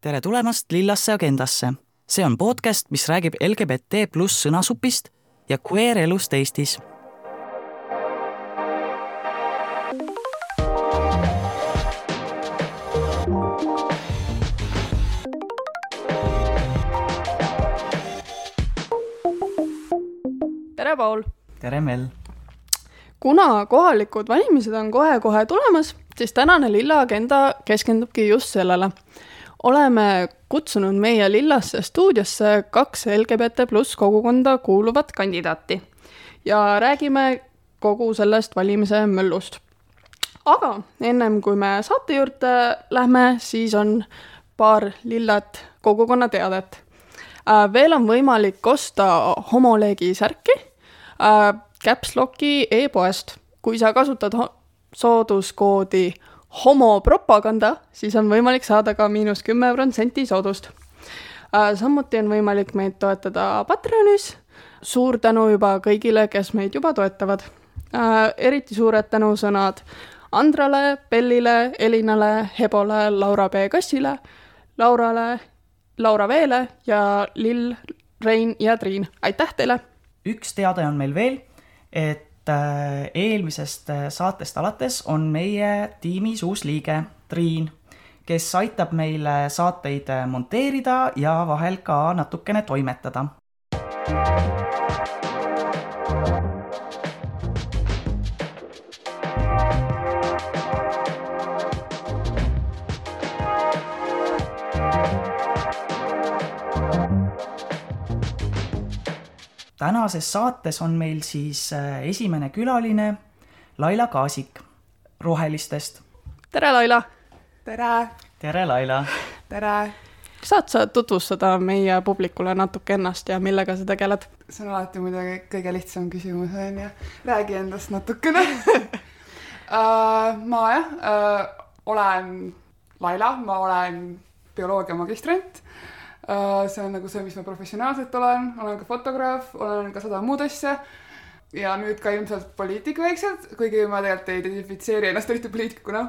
tere tulemast Lillasse agendasse. see on podcast, mis räägib LGBT pluss sõnasupist ja queer elust Eestis. tere, Paul! tere, Mel! kuna kohalikud valimised on kohe-kohe tulemas, siis tänane lilla agenda keskendubki just sellele. Oleme kutsunud meie Lillasse stuudiosse kaks LGBT pluss kogukonda kuuluvat kandidaati ja räägime kogu sellest valimise möllust. aga ennem kui me saate juurde lähme, siis on paar lillat kogukonna teadet. veel on võimalik osta homoleegi särki Caps Locki e-poest. kui sa kasutad sooduskoodi homopropaganda, siis on võimalik saada ka miinus kümme protsenti soodust. samuti on võimalik meid toetada Patreonis. suur tänu juba kõigile, kes meid juba toetavad. eriti suured tänusõnad Andrale, Bellile, Elinale, Hebole, Laura B Kassile, Laurale, Laura Veele ja Lill, Rein ja Triin, aitäh teile! üks teade on meil veel, et eelmisest saatest alates on meie tiimis uus liige, Triin, kes aitab meile saateid monteerida ja vahel ka natukene toimetada. Tänases saates on meil siis esimene külaline Laila Kaasik Rohelistest. tere, Laila! tere! tere, Laila! tere! saad sa tutvustada meie publikule natuke ennast ja millega sa tegeled? see on alati muidugi kõige lihtsam küsimus, on ju. räägi endast natukene uh,. ma jah uh,, olen Laila, ma olen bioloogia magistrant uh,. See on nagu see, mis ma professionaalselt olen, olen ka fotograaf, olen ka sada muud asja. ja nüüd ka ilmselt poliitik väikselt, kuigi ma tegelikult ei identifitseeri ennast eriti poliitikuna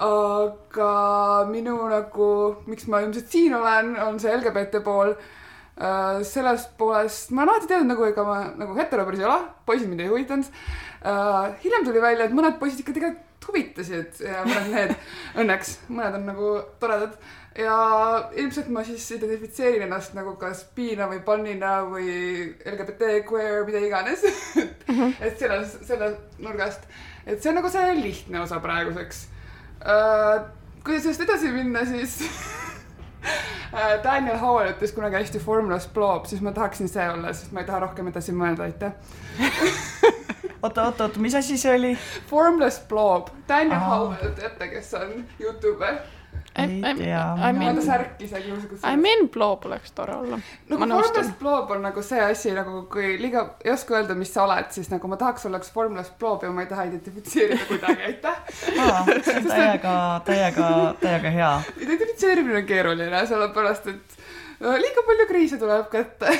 aga minu nagu, miks ma ilmselt siin olen, on see LGBT pool uh,. sellest poolest ma olen alati teadnud nagu, ega ma nagu heteropäris ei ole, poisid mind ei huvitanud uh,. hiljem tuli välja, et mõned poisid ikka tegelikult huvitasid ja mõned mehed, õnneks, mõned on nagu toredad. Ja ilmselt ma siis identifitseerin ennast nagu kas biina või pannina või LGBT, queer, mida iganes et selles, selle nurgast, et see on nagu see lihtne osa praeguseks Uh, kui sellest edasi minna, siis Daniel Howell ütles kunagi hästi formulous blob, siis ma tahaksin see olla, sest ma ei taha rohkem edasi mõelda, aitäh oota, oota, oota, mis asi see oli? Formless blob, Daniel. Howell, teate, kes on Youtuber? Ei tea. I mean, ta särk isegi. I mean blob oleks tore olla. no formless blob on nagu see asi nagu, kui liiga ei oska öelda, mis sa oled, siis nagu ma tahaks olla üks formless blob ja ma ei taha identifitseerida kuidagi, aitäh. täiega, täiega, täiega hea. identifitseerimine on keeruline, sellepärast et liiga palju kriise tuleb kätte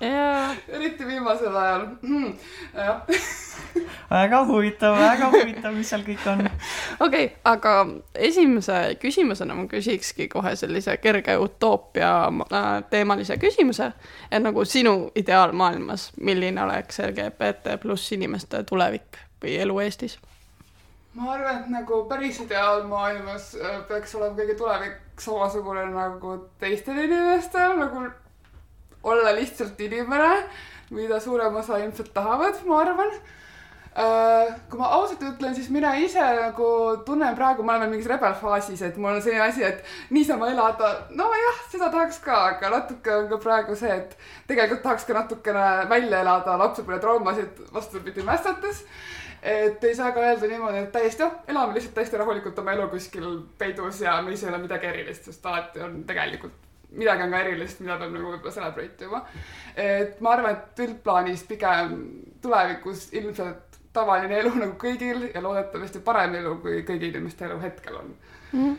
yeah.. eriti viimasel ajal mm,. jah väga huvitav, väga huvitav, mis seal kõik on. okei okay,, aga esimese küsimusena ma küsikski kohe sellise kerge utoopia äh, teemalise küsimuse. et nagu sinu ideaalmaailmas, milline oleks LGBT pluss inimeste tulevik või elu Eestis? ma arvan, et nagu päris ideaalmaailmas äh, peaks olema kõige tulevik samasugune nagu teistel inimestel, nagu olla lihtsalt inimene, mida suurem osa ilmselt tahavad, ma arvan kui ma ausalt ütlen, siis mina ise nagu tunnen praegu, ma olen mingis rebelfaasis, et mul on selline asi, et niisama elada, nojah, seda tahaks ka, aga natuke on ka praegu see, et tegelikult tahaks ka natukene välja elada lapsepõlvetraumasid vastupidi mässates. et ei saa ka öelda niimoodi, et täiesti, oh, elame lihtsalt täiesti rahulikult oma elu kuskil peidus ja meis ei ole midagi erilist, sest alati on tegelikult midagi on ka erilist, mida peab nagu võib-olla celebrate ima. et ma arvan, et üldplaanis pigem tulevikus ilmselt tavaline elu nagu kõigil ja loodetavasti parem elu, kui kõigi inimeste elu hetkel on mm. -hmm.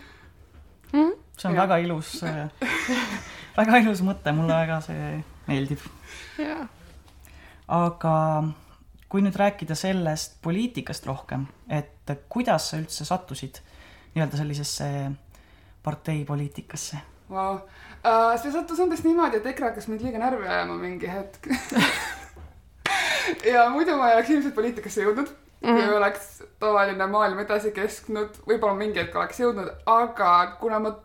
Mm -hmm. see on ja. väga ilus väga ilus mõte, mulle väga see meeldib. aga kui nüüd rääkida sellest poliitikast rohkem, et kuidas sa üldse sattusid nii-öelda sellisesse parteipoliitikasse Vau. Äh, see sattus umbes niimoodi, et EKRE hakkas mind liiga närvi ajama mingi hetk ja muidu ma ei oleks ilmselt poliitikasse jõudnud mm, -hmm. kui oleks tavaline maailm edasi kestnud, võib-olla mingi hetk oleks jõudnud, aga kuna ma,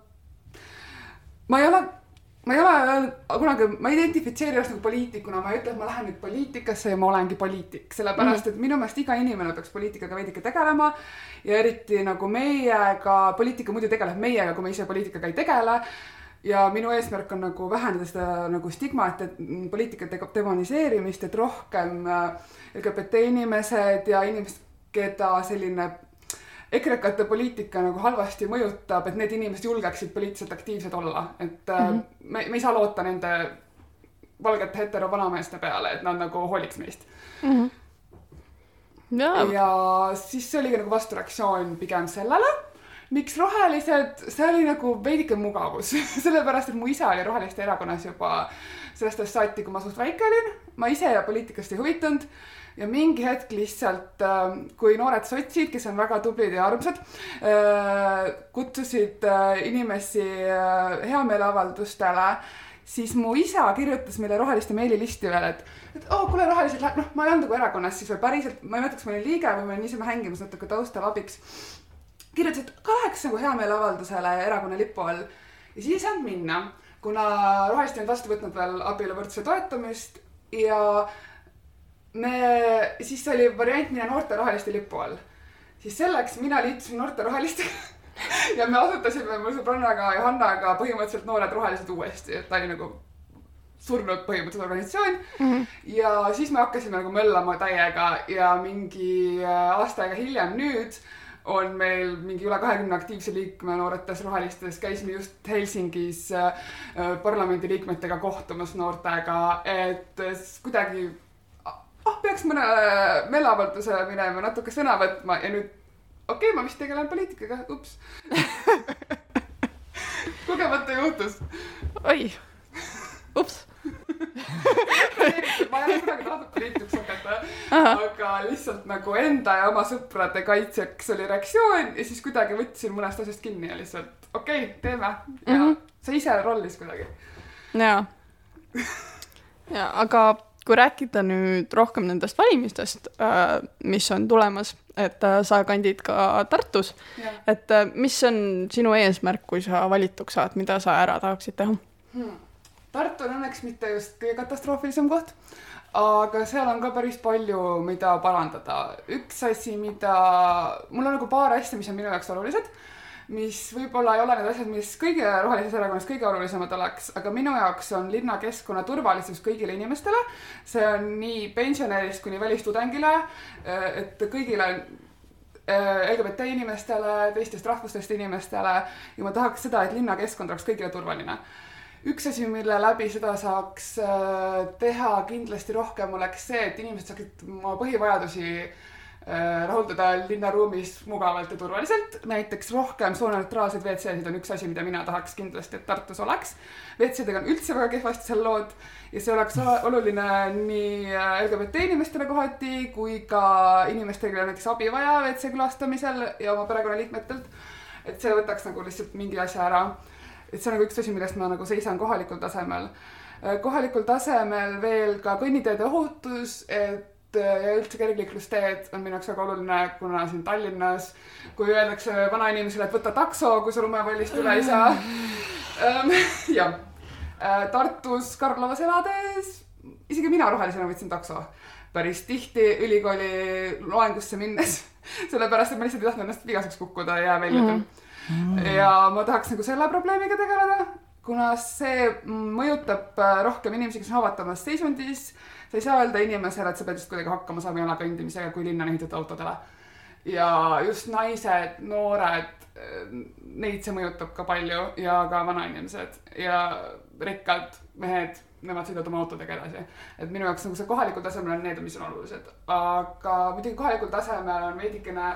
ma ei ole ma ei ole kunagi, ma ei identifitseeri ennast nagu poliitikuna, ma ei ütle, et ma lähen nüüd poliitikasse ja ma olengi poliitik, sellepärast et minu meelest iga inimene peaks poliitikaga veidike tegelema. ja eriti nagu meiega, poliitika muidu tegeleb meiega, kui me ise poliitikaga ei tegele ja minu eesmärk on nagu vähendada seda nagu stigmat, et poliitika demoniseerimist, et rohkem äh, LGBT inimesed ja inimesed, keda selline ekrekate poliitika nagu halvasti mõjutab, et need inimesed julgeksid poliitiliselt aktiivsed olla, et mm -hmm. me, me ei saa loota nende valgete hetero vanameeste peale, et nad nagu hooliks meist mm. -hmm. Ja. ja siis see oligi nagu vastureaktsioon pigem sellele miks rohelised, see oli nagu veidike mugavus sellepärast et mu isa oli Roheliste erakonnas juba sellest ajast saati, kui ma suht väike olin. ma ise poliitikast ei huvitunud ja mingi hetk lihtsalt, äh, kui noored sotsid, kes on väga tublid ja armsad, äh, kutsusid äh, inimesi heameeleavaldustele, siis mu isa kirjutas meile roheliste meililisti veel, et, et oo oh,, kuule, rohelised, noh, ma ei olnud nagu erakonnas siis veel päriselt, ma ei mäleta, kas ma olin liige või ma olin niisama hängimas natuke taustal abiks kirjutas, et ka läheks nagu heameeleavaldusele erakonna lipu all. ja siis ei saanud minna, kuna Roheliste ei olnud vastu võtnud veel abieluvõrdsuse toetamist ja me, siis oli variant minna noorte roheliste lipu all. siis selleks mina liitusin noorte rohelistega ja me asutasime mu sõbrannaga Johannaga põhimõtteliselt Noored Rohelised uuesti, et ta oli nagu surnud põhimõtteliselt organisatsioon mm. -hmm. ja siis me hakkasime nagu möllama täiega ja mingi aasta aega hiljem nüüd on meil mingi üle kahekümne aktiivse liikme Nooretes Rohelistes, käisime just Helsingis äh, parlamendiliikmetega kohtumas noortega, et kuidagi ah, peaks mõne meeleavaldusele minema, natuke sõna võtma ja nüüd okei okay,, ma vist tegelen poliitikaga, ups. Kogemata juhtus. oi, ups ma ei ole kunagi tahtnud poliitikuks hakata, aga lihtsalt nagu enda ja oma sõprade kaitseks oli reaktsioon ja siis kuidagi võtsin mõnest asjast kinni ja lihtsalt okei okay,, teeme ja mm -hmm. see ise rollis kuidagi. jaa. ja aga kui rääkida nüüd rohkem nendest valimistest, äh, mis on tulemas, et äh, sa kandid ka Tartus, et äh, mis on sinu eesmärk, kui sa valituks saad, mida sa ära tahaksid teha hmm.? Tartu on õnneks mitte just kõige katastroofilisem koht, aga seal on ka päris palju, mida parandada. üks asi, mida, mul on nagu paar asja, mis on minu jaoks olulised, mis võib-olla ei ole need asjad, mis kõige rohelises erakonnas kõige olulisemad oleks, aga minu jaoks on linnakeskkonna turvalisus kõigile inimestele. see on nii pensionärist kuni välistudengile, et kõigile LGBT inimestele, teistest rahvustest inimestele ja ma tahaks seda, et linnakeskkond oleks kõigile turvaline üks asi, mille läbi seda saaks äh, teha kindlasti rohkem, oleks see, et inimesed saaksid oma põhivajadusi äh, rahuldada linnaruumis mugavalt ja turvaliselt. näiteks rohkem sooneutraalseid WC-sid on üks asi, mida mina tahaks kindlasti, et Tartus oleks. WC-dega on üldse väga kehvasti seal lood ja see oleks oluline nii äh, LGBT inimestele kohati kui ka inimestele, kellel on näiteks abi vaja WC külastamisel ja oma perekonnaliikmetelt. et see võtaks nagu lihtsalt mingi asja ära et see on nagu üks asi, millest ma nagu seisan kohalikul tasemel. Äh, kohalikul tasemel veel ka kõnniteede ohutus, et äh, ja üldse kergliiklusteed on minu jaoks väga oluline, kuna siin Tallinnas, kui öeldakse vanainimesele, et võta takso, kui sa lumepallist üle ei saa ähm,. jah, äh, Tartus Karlovas elades, isegi mina rohelisena võtsin takso päris tihti ülikooli loengusse minnes sellepärast, et ma lihtsalt ei tahtnud ennast vigaseks kukkuda ja välja mm. -hmm mm.. ja ma tahaks nagu selle probleemiga tegeleda, kuna see mõjutab äh, rohkem inimesi, kes on haavatavas seisundis. sa ei saa öelda inimesele, et sa pead just kuidagi hakkama saama jala kõndimisega, kui linn on ehitatud autodele. ja just naised, noored, äh, neid see mõjutab ka palju ja ka vanainimesed ja rikkad mehed nemad sõidavad oma autodega edasi. et minu jaoks nagu see kohalikul tasemel on need, mis on olulised, aga muidugi kohalikul tasemel on veidikene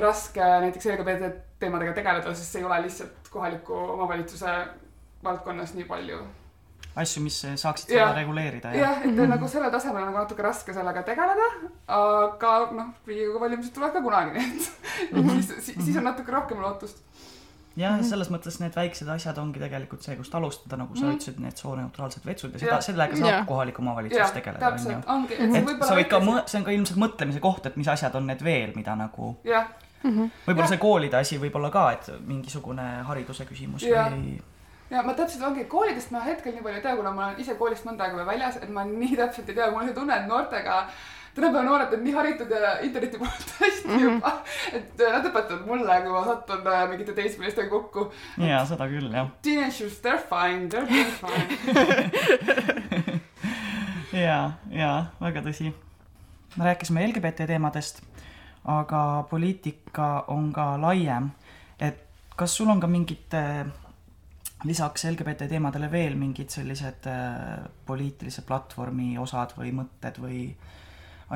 raske näiteks LGBT teemadega tegeleda, sest see ei ole lihtsalt kohaliku omavalitsuse valdkonnas nii palju asju, mis saaksid seda reguleerida. jah, et mm -hmm. nagu selle tasemel on nagu natuke raske sellega tegeleda, aga noh, Riigikogu valimised tulevad ka kunagi, nii et mm -hmm. siis, siis, siis on natuke rohkem lootust jah mm -hmm., selles mõttes need väiksed asjad ongi tegelikult see, kust alustada, nagu sa mm -hmm. ütlesid, need sooneutraalsed vetsud ja seda, sellega saab Jaa. kohalik omavalitsus jah, tegeleda, on ju täpselt, ongi, et võib-olla sa võid ka see on ka ilmselt mõtlemise koht, et mis asjad on need veel, mida nagu jah, võib-olla Jah. see koolide asi võib-olla ka, et mingisugune hariduse küsimus Jah. või ja ma täpselt ongi, koolidest ma hetkel nii palju ei tea, kuna ma olen ise koolist mõnda aega veel väljas, et ma nii täpselt ei tea, mul on see tunne, et noortega tänapäeva noored on nii haritud ja interneti poolt hästi mm -hmm. juba, et äh, nad õpetavad mulle, kui ma satun äh, mingite teismelistega kokku. jaa, seda küll, jah. Teenagers, they are fine, they are doing fine. jaa, jaa, väga tõsi. me rääkisime LGBT teemadest, aga poliitika on ka laiem. et kas sul on ka mingid äh, lisaks LGBT teemadele veel mingid sellised äh, poliitilise platvormi osad või mõtted või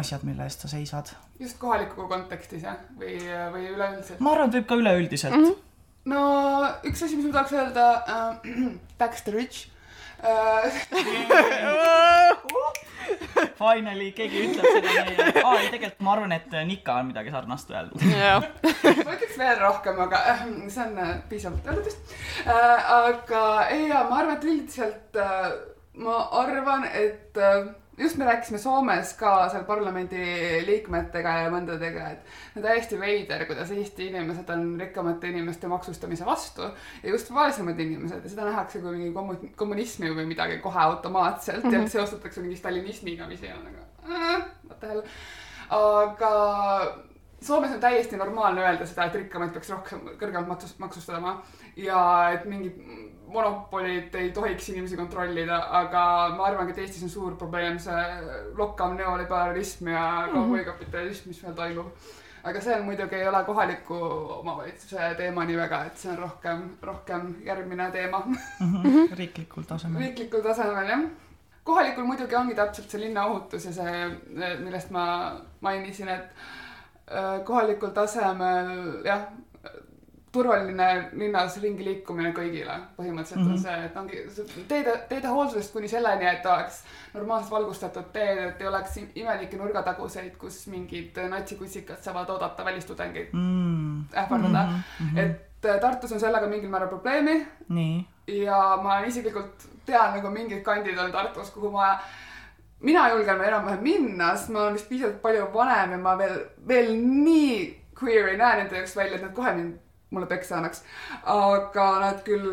asjad, mille eest sa seisad? just kohaliku kontekstis jah, või, või üleüldiselt. ma arvan, et võib ka üleüldiselt mm. -hmm. no üks asi, mis ma tahaks öelda äh, the rich äh. Finally, keegi ütleb seda meile. aa, ei tegelikult ma arvan, et Nika on midagi sarnast öeldud. jah, ma ütleks veel rohkem, aga äh, see on äh, piisavalt öeldud vist äh,. aga ei, ja ma arvan, et üldiselt äh, ma arvan, et äh, just me rääkisime Soomes ka seal parlamendi liikmetega ja mõndadega, et on täiesti veider, kuidas Eesti inimesed on rikkamate inimeste maksustamise vastu ja just vaesemad inimesed ja seda nähakse kui mingi kommu- kommunismi või midagi kohe automaatselt mm -hmm. ja seostatakse mingi stalinismiga, mis ei ole nagu äh, what the hell. aga Soomes on täiesti normaalne öelda seda, et rikkamaid peaks rohkem, kõrgemalt maksus- maksustama ja et mingid monopolid ei tohiks inimesi kontrollida, aga ma arvangi, et Eestis on suur probleem see lokkav neoliberalism ja kauboikapitalism, mis meil toimub. aga see on muidugi ei ole kohaliku omavalitsuse teema nii väga, et see on rohkem, rohkem järgmine teema Mhm. riiklikul tasemel. riiklikul tasemel jah. kohalikul muidugi ongi täpselt see linnaohutus ja see, millest ma mainisin, et äh, kohalikul tasemel jah, turvaline linnas ringi liikumine kõigile põhimõtteliselt mm -hmm. on see, et ongi teede, teede hoolsusest kuni selleni, et oleks normaalselt valgustatud teed, et ei oleks im- imelikke nurgataguseid, kus mingid natsikutsikad saavad oodata välistudengeid Mm. ähvardada mm. Mhm, -hmm. mhm. et äh, Tartus on sellega mingil määral probleemi ja ma isiklikult tean nagu mingid kandid on Tartus, kuhu ma, mina julgen enam-vähem minna, sest ma olen vist piisavalt palju vanem ja ma veel, veel nii queer ei näe nende jaoks välja, et nad kohe mind, mulle peksa annaks. aga nad küll,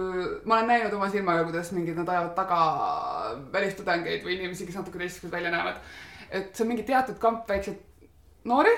ma olen näinud oma silmaga, kuidas mingid, nad ajavad taga välistudengeid või inimesi, kes natuke teistsugused välja näevad. et see on mingi teatud kamp väikseid noori,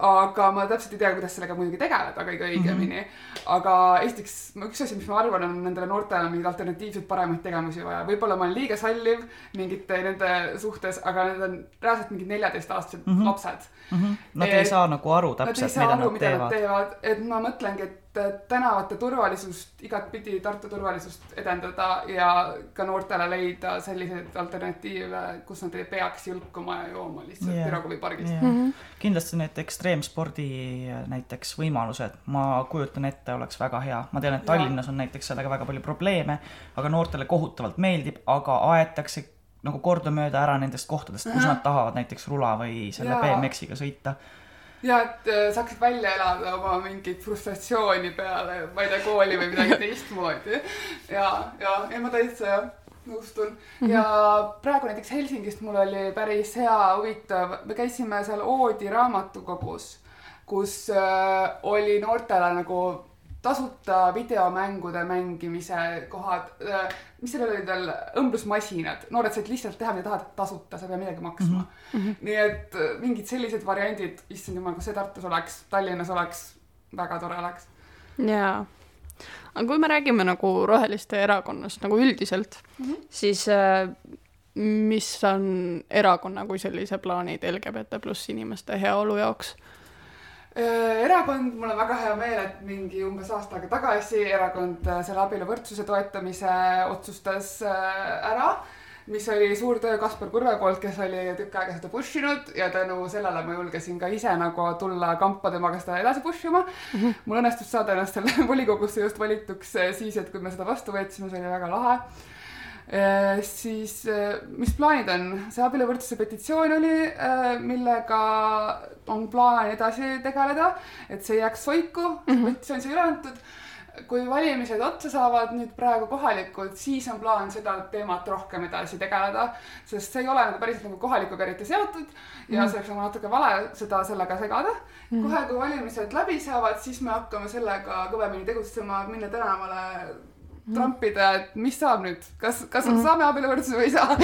aga ma täpselt ei tea, kuidas sellega muidugi tegeleda kõige õigemini mm. -hmm. aga esiteks, üks asi, mis ma arvan, on nendele noortele mingeid alternatiivseid paremaid tegevusi vaja. võib-olla ma olen liiga salliv mingite nende suhtes, aga need on reaalselt mingid neljateistaastased mm. -hmm. lapsed. mm. -hmm. Nad Et- ei saa nagu aru Nad täpselt, mida aru, nad mida nad teevad. teevad, et ma mõtlengi, et tänavate turvalisust igatpidi Tartu turvalisust edendada ja ka noortele leida selliseid alternatiive, kus nad ei peaks julkuma ja jooma lihtsalt yeah. Pirogovi pargist yeah.. Mhm. kindlasti need ekstreemspordi näiteks võimalused, ma kujutan ette, oleks väga hea. ma tean, et. Tallinnas on näiteks sellega väga palju probleeme, aga noortele kohutavalt meeldib, aga aetakse nagu kordamööda ära nendest kohtadest, kus Ahah. nad tahavad näiteks rula või selle. BMX-iga sõita. Ja et äh, saaksid välja elada oma mingit frustratsiooni peale, ma ei tea, kooli või midagi teistmoodi. ja, ja, ja ma täitsa jah, nõustun. -hmm. ja praegu näiteks Helsingist mul oli päris hea, huvitav, me käisime seal Oodi raamatukogus, kus äh, oli noortele nagu tasuta videomängude mängimise kohad äh,, mis seal olid veel, õmblusmasinad, noored said lihtsalt teha, mida tahavad, tasuta, sa ei pea midagi maksma mm. -hmm. nii et äh, mingid sellised variandid, issand jumal, kui see Tartus oleks, Tallinnas oleks, väga tore oleks. jaa. aga kui me räägime nagu Roheliste erakonnast nagu üldiselt mm, -hmm. siis äh, mis on erakonna kui sellise plaanid LGBT pluss inimeste heaolu jaoks? Äh, erakond, mul on väga hea meel, et mingi umbes aasta aega tagasi erakond äh, selle abieluvõrdsuse toetamise otsustas äh, ära, mis oli suur töö Kaspar Kurve poolt, kes oli tükk aega seda push inud ja tänu sellele ma julgesin ka ise nagu tulla kampa temaga seda edasi push ima. -hmm. mul õnnestus saada ennast selle volikogusse just valituks siis, et kui me seda vastu võtsime, see oli väga lahe siis eh, mis plaanid on, see abieluvõrdsuse petitsioon oli, millega on plaan edasi tegeleda, et see ei jääks soiku mm, -hmm. petitsioon sai üle antud. kui valimised otsa saavad nüüd praegu kohalikud, siis on plaan seda teemat rohkem edasi tegeleda, sest see ei ole nagu päriselt nagu kohalikuga eriti seotud ja mm. see oleks nagu natuke vale seda sellega segada mm.. kohe, kui valimised läbi saavad, siis me hakkame sellega kõvemini tegutsema, minna tänavale trampida, et mis saab nüüd, kas, kas mm -hmm. saame abieluvõrdsuse või ei saa?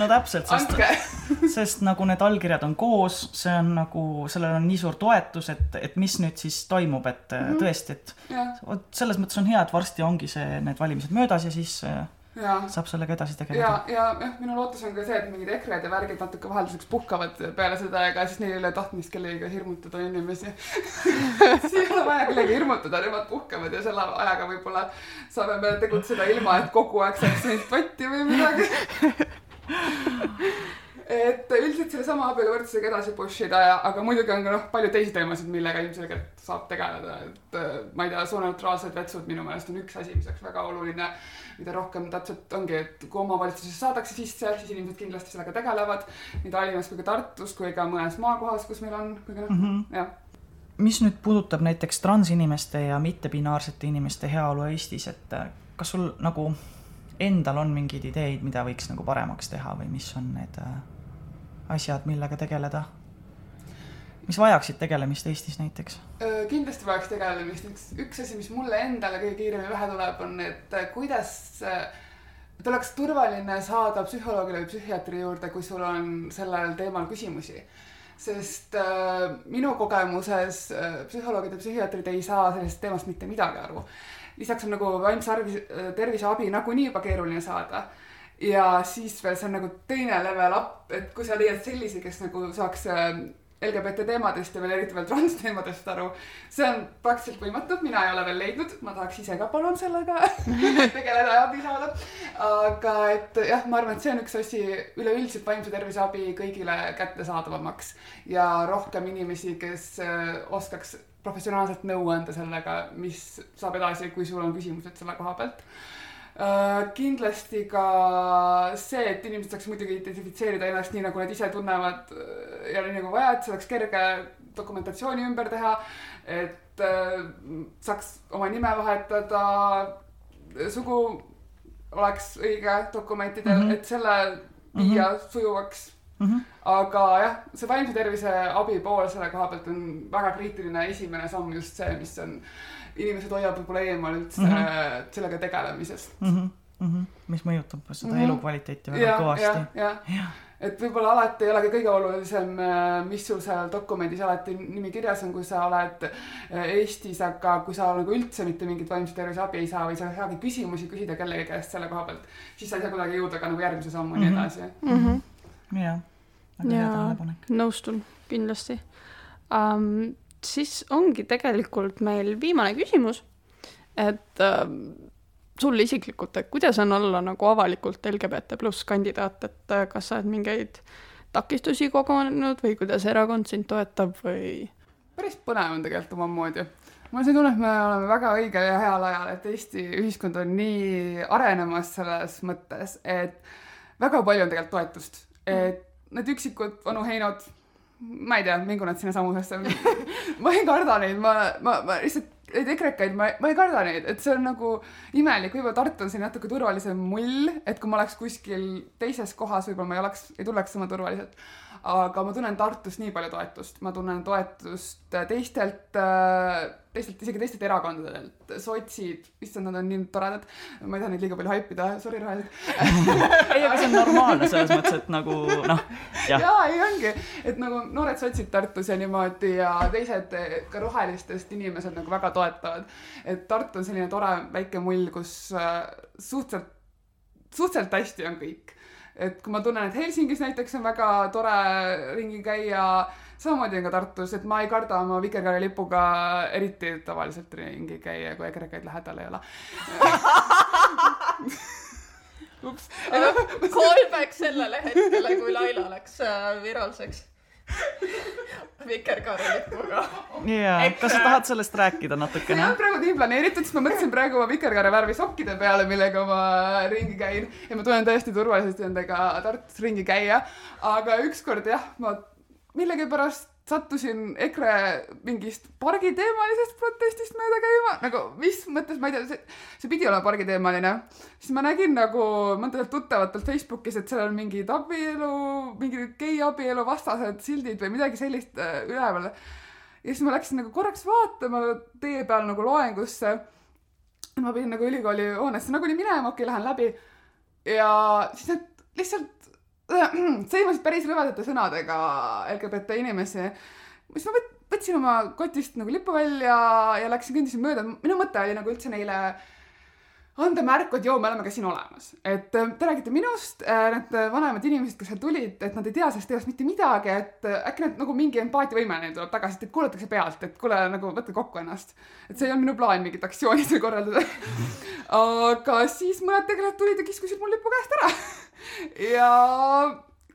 no täpselt, sest, sest nagu need allkirjad on koos, see on nagu, sellel on nii suur toetus, et, et mis nüüd siis toimub, et mm -hmm. tõesti, et vot selles mõttes on hea, et varsti ongi see, need valimised möödas ja siis äh, ja. saab sellega edasi tegeleda. ja, ja jah, minu lootus on ka see, et mingid EKRE-d ja värgid natuke vahelduseks puhkavad peale seda, ega siis neil ei ole tahtmist kellegagi hirmutada inimesi siis ei ole vaja kellegagi hirmutada, nemad puhkavad ja selle ajaga võib-olla saame me tegutseda ilma, et kogu aeg saaks neid patti või midagi et üldiselt sellesama abieluvõrdsusega edasi push ida ja, aga muidugi on ka noh, palju teisi teemasid, millega ilmselgelt saab tegeleda, et ma ei tea, sooneutraalsed vetsud minu meelest on üks asi, mis oleks väga oluline mida rohkem täpselt ongi, et kui omavalitsuses saadakse sisse, siis inimesed kindlasti sellega tegelevad. nii Tallinnas kui ka Tartus kui ka mõnes maakohas, kus meil on, kuigi noh mm -hmm., jah mis nüüd puudutab näiteks transinimeste ja mittepinaarsete inimeste heaolu Eestis, et äh, kas sul nagu endal on mingeid ideid, mida võiks nagu paremaks teha või mis on need äh, asjad, millega tegeleda? Mis vajaksid tegelemist Eestis näiteks? kindlasti vajaks tegelemist, üks, üks asi, mis mulle endale kõige kiiremini pähe tuleb, on, et äh, kuidas, et oleks turvaline saada psühholoogile või psühhiaatri juurde, kui sul on sellel teemal küsimusi. sest äh, minu kogemuses äh, psühholoogid ja psühhiaatrid ei saa sellest teemast mitte midagi aru. lisaks on nagu vaimse arvi, terviseabi nagunii juba keeruline saada ja siis veel see on nagu teine level up, et kui sa leiad sellise, kes nagu saaks äh, LGBT teemadest ja veel eriti veel transteemadest aru. see on praktiliselt võimatu, mina ei ole veel leidnud, ma tahaks ise ka palun sellega tegeleda ja abi saada. aga et jah, ma arvan, et see on üks asi üleüldiselt vaimse tervise abi kõigile kättesaadavamaks ja rohkem inimesi, kes äh, oskaks professionaalselt nõu anda sellega, mis saab edasi, kui sul on küsimused selle koha pealt kindlasti ka see, et inimesed saaks muidugi identifitseerida ennast nii, nagu nad ise tunnevad äh, ja nii nagu vaja, et see oleks kerge dokumentatsiooni ümber teha, et äh, saaks oma nime vahetada, sugu oleks õige dokumentidel mm, -hmm. et selle viia mm -hmm. sujuvaks mm. -hmm. aga jah, see vaimse tervise abi pool selle koha pealt on väga kriitiline, esimene samm just see, mis on äh, inimesed hoiab võib-olla eemal üldse mm -hmm. sellega tegelemisest mm. -hmm. Mm -hmm. mis mõjutab seda mm -hmm. elukvaliteeti väga ja, kõvasti. jah, jah ja. et võib-olla alati ei olegi kõige olulisem, äh, mis sul seal dokumendis alati nimi kirjas on, kui sa oled äh, Eestis, aga kui sa nagu üldse mitte mingit vaimse tervise abi ei saa või sa ei saagi küsimusi küsida kellegi käest selle koha pealt, siis sa ei saa kuidagi jõuda ka nagu järgmise sammuni mm -hmm. edasi mm. -hmm. jah, väga hea tähelepanek. nõustun kindlasti um, siis ongi tegelikult meil viimane küsimus, et äh, sul isiklikult, et kuidas on olla nagu avalikult LGBT pluss kandidaat, et äh, kas sa oled mingeid takistusi kogunenud või kuidas erakond sind toetab või? päris põnev on tegelikult omamoodi. mul on see tunne, et me oleme väga õigel ja heal ajal, et Eesti ühiskond on nii arenemas selles mõttes, et väga palju on tegelikult toetust, et need üksikud vanu heinod ma ei tea, mingu nad sinna samusesse ma ei karda neid, ma, ma, ma lihtsalt neid ekrekaid ma, ma ei karda neid, et see on nagu imelik, võib-olla Tartu on selline natuke turvalisem mull, et kui ma oleks kuskil teises kohas, võib-olla ma ei oleks, ei tunneks sama turvaliselt. Aga ma tunnen Tartus nii palju toetust, ma tunnen toetust teistelt, teistelt, isegi teistelt erakondadelt, sotsid, issand, nad on nii toredad. ma ei taha neid liiga palju haipida, sorry rohelised ei, aga see on normaalne selles mõttes, et nagu noh, jah. jaa, ei ongi, et nagu noored sotsid Tartus ja niimoodi ja teised ka rohelistest inimesed nagu väga toetavad. et Tartu on selline tore väike mull, kus äh, suhteliselt, suhteliselt hästi on kõik et kui ma tunnen, et Helsingis näiteks on väga tore ringi käia, samamoodi on ka Tartus, et ma ei karda oma vikerkaare lipuga eriti tavaliselt ringi käia, kui ekrekaid lähedal ei ole ups. Callback sellele hetkele, kui Laila läks äh, viraalseks vikerkaarelipuga. jaa, kas sa tahad sellest rääkida natukene? see on praegu nii planeeritud, sest ma mõtlesin praegu oma vikerkaare värvi sokkide peale, millega ma ringi käin ja ma tunnen täiesti turvaliselt nendega Tartus ringi käia. aga ükskord jah, ma millegipärast sattusin EKRE mingist pargiteemalisest protestist mööda käima, nagu mis mõttes, ma ei tea, see, see pidi olema pargiteemaline. siis ma nägin nagu mõndadelt tuttavatelt Facebookis, et seal on mingid abielu, mingid geiabielu vastased sildid või midagi sellist äh, üleval. ja siis ma läksin nagu korraks vaatama tee peal nagu loengusse. ma pidin nagu ülikooli hoonesse nagunii minema, okei okay,, lähen läbi. ja siis nad lihtsalt sõimasid päris rõvedate sõnadega LGBT inimesi. siis ma võtsin oma kotist nagu lipu välja ja läksin, kõndisin mööda. minu mõte oli nagu üldse neile anda märku, et joo, me oleme ka siin olemas. et äh, te räägite minust, äh, need vanemad inimesed, kes seal tulid, et nad ei tea sellest teost mitte midagi, et äh, äkki nad nagu mingi empaatiavõime neil tuleb tagasi, et kuulatakse pealt, et kuule, nagu võtke kokku ennast. et see ei olnud minu plaan mingit aktsiooni seal korraldada aga siis mõned tegelased tulid ja kiskusid mul lipu käest ära ja,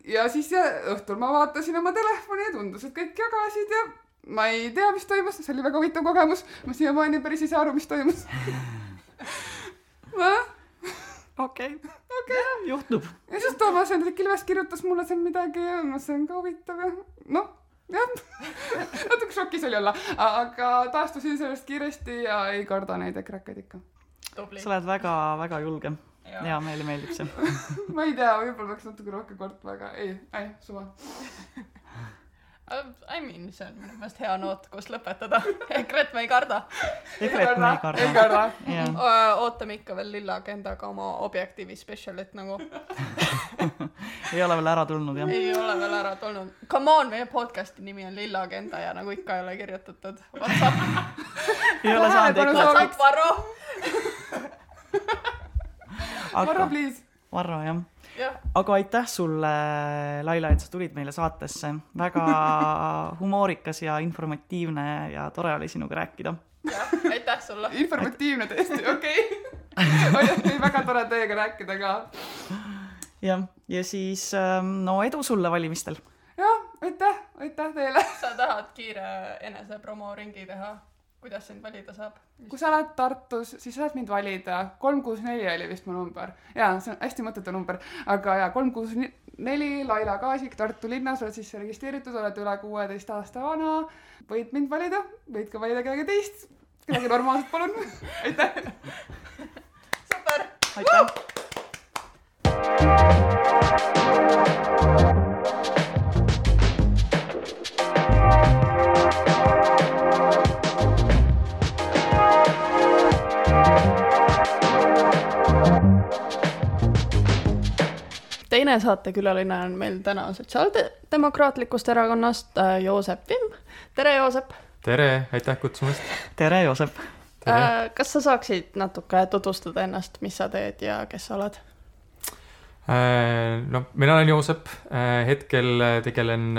ja siis ja õhtul ma vaatasin oma telefoni ja tundus, et kõik jagasid ja ma ei tea, mis toimus, see oli väga huvitav kogemus. ma siiamaani päris ei saa aru, mis toimus okei. okei, juhtub. ja siis Toomas Hendrik Ilves kirjutas mulle seal midagi ja no see on ka huvitav ja noh, jah natuke šokis oli olla, aga taastusin sellest kiiresti ja ei karda neid ekrakaid ikka. sa oled väga-väga julge ja meile meeldib see ma ei tea, võib-olla peaks natuke rohkem kartma, aga ei, ei, suva I mean, see on minu meelest hea noot, kus lõpetada. EKRE-t me ei karda. EKRE-t me ei karda. ei karda. ootame ikka veel lilla agendaga oma Objektiivi spetsialit nagu ei ole veel ära tulnud, jah? ei ole veel ära tulnud. Come on, meie podcast'i nimi on Lilla Agenda ja nagu ikka ei ole kirjutatud. Whatsapp. ei ole saanud ikka. Whatsapp, Varro Varro, please. Varro, jah. aga aitäh sulle, Laila, et sa tulid meile saatesse. väga humoorikas ja informatiivne ja tore oli sinuga rääkida. jah, aitäh sulle. informatiivne tõesti, okei oli väga tore teiega rääkida ka. jah, ja siis ähm, no edu sulle valimistel. jah, aitäh, aitäh teile. sa tahad kiire enesepromoringi teha? Kuidas sind valida saab? kui sa oled Tartus, siis saad mind valida. kolm kuus neli oli vist mu number. jaa, see on hästi mõttetu number, aga jaa, kolm kuus neli, Laila Kaasik, Tartu linnas, oled sisse registreeritud, oled üle kuueteist aasta vana. võid mind valida, võid ka valida kedagi teist, kedagi normaalset, palun aitäh. super. aitäh. Teine saatekülaline on meil täna Sotsiaaldemokraatlikust Erakonnast äh, Joosep Vimm. tere, Joosep! tere, aitäh kutsumast! tere, Joosep! Äh, kas sa saaksid natuke tutvustada ennast, mis sa teed ja kes sa oled? Äh, no mina olen Joosep, hetkel tegelen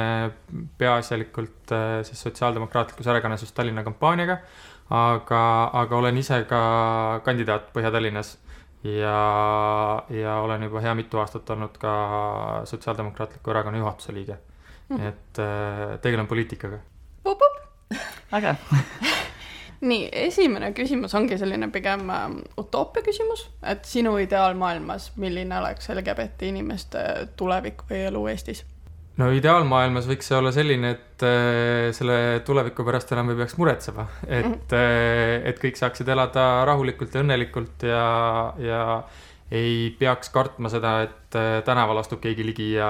peaasjalikult siis Sotsiaaldemokraatlikus Erakonnas just Tallinna kampaaniaga, aga, aga olen ise ka kandidaat Põhja-Tallinnas ja, ja olen juba hea mitu aastat olnud ka Sotsiaaldemokraatliku Erakonna juhatuse liige. Mm.. et äh, tegelen poliitikaga. äge nii, esimene küsimus ongi selline pigem äh, utoopia küsimus, et sinu ideaalmaailmas, milline oleks LGBT inimeste tulevik või elu Eestis no ideaalmaailmas võiks see olla selline, et äh, selle tuleviku pärast enam ei peaks muretsema, et äh,, et kõik saaksid elada rahulikult ja õnnelikult ja, ja ei peaks kartma seda, et äh, tänaval astub keegi ligi ja,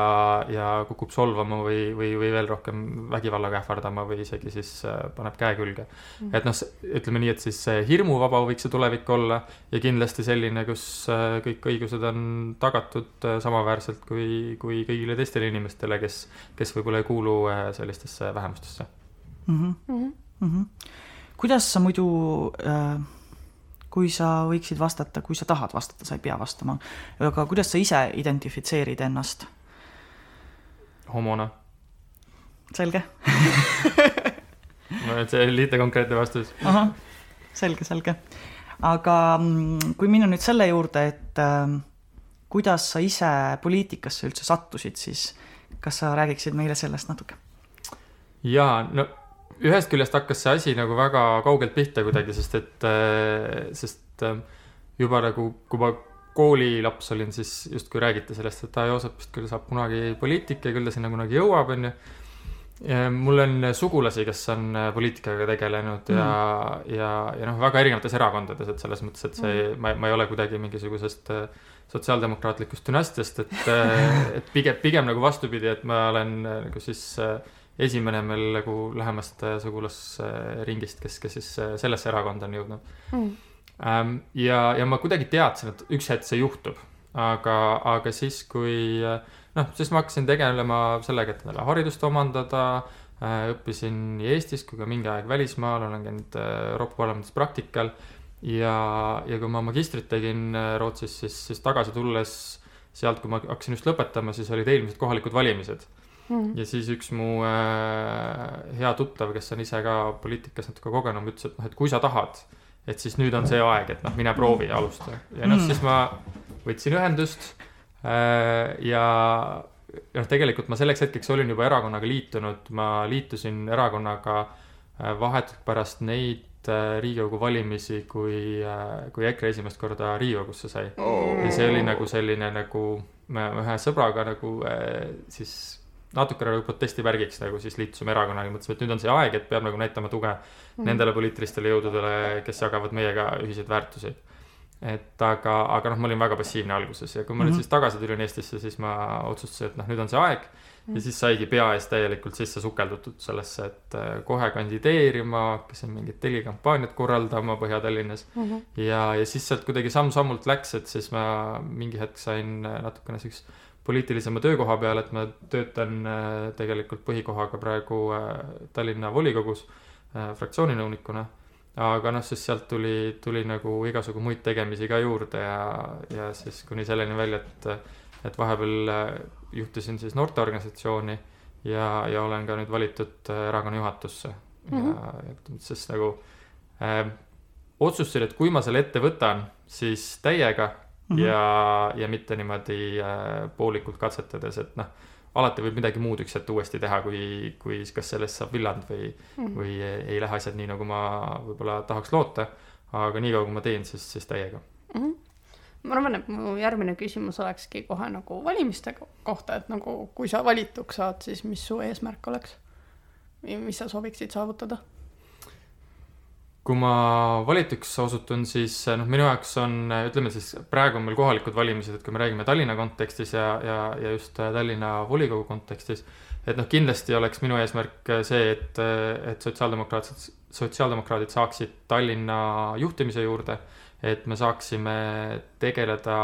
ja kukub solvama või, või, või veel rohkem vägivallaga ähvardama või isegi siis äh, paneb käe külge mm.. et noh, ütleme nii, et siis hirmuvaba võiks see tulevik olla ja kindlasti selline, kus äh, kõik õigused on tagatud samaväärselt kui, kui kõigile teistele inimestele, kes, kes võib-olla ei kuulu sellistesse vähemustesse mm. -hmm. Mm -hmm. kuidas sa muidu äh kui sa võiksid vastata, kui sa tahad vastata, sa ei pea vastama, aga kuidas sa ise identifitseerid ennast? homona. selge no et see oli lihtne konkreetne vastus. ahah, selge, selge. aga mm, kui minna nüüd selle juurde, et äh, kuidas sa ise poliitikasse üldse sattusid, siis kas sa räägiksid meile sellest natuke? jaa, no ühest küljest hakkas see asi nagu väga kaugelt pihta kuidagi, sest et, äh, sest äh, juba nagu, kui ma koolilaps olin, siis justkui räägiti sellest, et aa, Joosep vist küll saab kunagi poliitik ja küll ta sinna kunagi jõuab, onju. mul on sugulasi, kes on äh, poliitikaga tegelenud ja mm., ja, ja noh, väga erinevates erakondades, et selles mõttes, et see mm., ma, ma ei ole kuidagi mingisugusest äh, sotsiaaldemokraatlikust dünastiast, et, äh, et pigem, pigem nagu vastupidi, et ma olen nagu siis esimene meil nagu lähemast sugulasringist, kes, kes siis sellesse erakonda on jõudnud mm.. ja, ja ma kuidagi teadsin, et üks hetk see juhtub, aga, aga siis, kui äh, noh, siis ma hakkasin tegelema sellega, et endale haridust omandada äh,. õppisin nii Eestis kui ka mingi aeg välismaal, olen käinud äh, Euroopa Parlamendis praktikal. ja, ja kui ma magistrit tegin äh, Rootsis, siis, siis tagasi tulles sealt, kui ma hakkasin just lõpetama, siis olid eelmised kohalikud valimised mm.. Ja siis üks mu äh, hea tuttav, kes on ise ka poliitikas natuke kogenum, ütles, et noh, et kui sa tahad, et siis nüüd on see aeg, et noh, mine proovi ja alusta. ja noh mm., siis ma võtsin ühendust Äh, ja noh, tegelikult ma selleks hetkeks olin juba erakonnaga liitunud, ma liitusin erakonnaga äh, vahetult pärast neid äh, Riigikogu valimisi, kui, kui EKRE esimest korda Riigikogusse sai oh.. ja see oli nagu selline nagu me ühe sõbraga nagu siis natukene nagu protestivärgiks nagu siis liitusime erakonnaga, mõtlesime, et nüüd on see aeg, et peab nagu näitama tuge mm. nendele poliitilistele jõududele, kes jagavad meiega ühiseid väärtusi et aga, aga noh, ma olin väga passiivne alguses ja kui ma mm -hmm. nüüd mhm. siis tagasi tulin Eestisse, siis ma otsustasin, et noh, nüüd on see aeg ja siis saigi pea ees täielikult sisse sukeldutud sellesse, et äh, kohe kandideerima, hakkasin mingit telikampaaniat korraldama Põhja-Tallinnas mm. -hmm. ja, ja siis sealt kuidagi samm-sammult läks, et siis ma mingi hetk sain äh, natukene siukse poliitilisema töökoha peale, et ma töötan äh, tegelikult põhikohaga praegu Tallinna volikogus fraktsiooninõunikuna aga noh, siis sealt tuli, tuli nagu igasugu muid tegemisi ka juurde ja, ja siis kuni selleni välja, et, et vahepeal äh, juhtisin siis noorteorganisatsiooni ja, ja olen ka nüüd valitud äh, erakonna juhatusse mm. -hmm. ja, ja siis nagu äh, otsustasin, et kui ma selle ette võtan, siis täiega mm -hmm. ja, ja mitte niimoodi äh, poolikult katsetades, et noh alati võib midagi muud üks hetk uuesti teha, kui, kui kas sellest saab villand või mm., või ei lähe asjad nii, nagu ma võib-olla tahaks loota. aga niikaua, kui ma teen, siis, siis täiega mm. -hmm ma arvan, et mu järgmine küsimus olekski kohe nagu valimiste kohta, et nagu kui sa valituks saad, siis mis su eesmärk oleks? mis sa sooviksid saavutada? Kui ma valituks osutun, siis noh, minu jaoks on, ütleme siis praegu on meil kohalikud valimised, et kui me räägime Tallinna kontekstis ja, ja, ja just Tallinna volikogu kontekstis, et noh, kindlasti oleks minu eesmärk see, et, et sotsiaaldemokraatid, sotsiaaldemokraadid saaksid Tallinna juhtimise juurde, et me saaksime tegeleda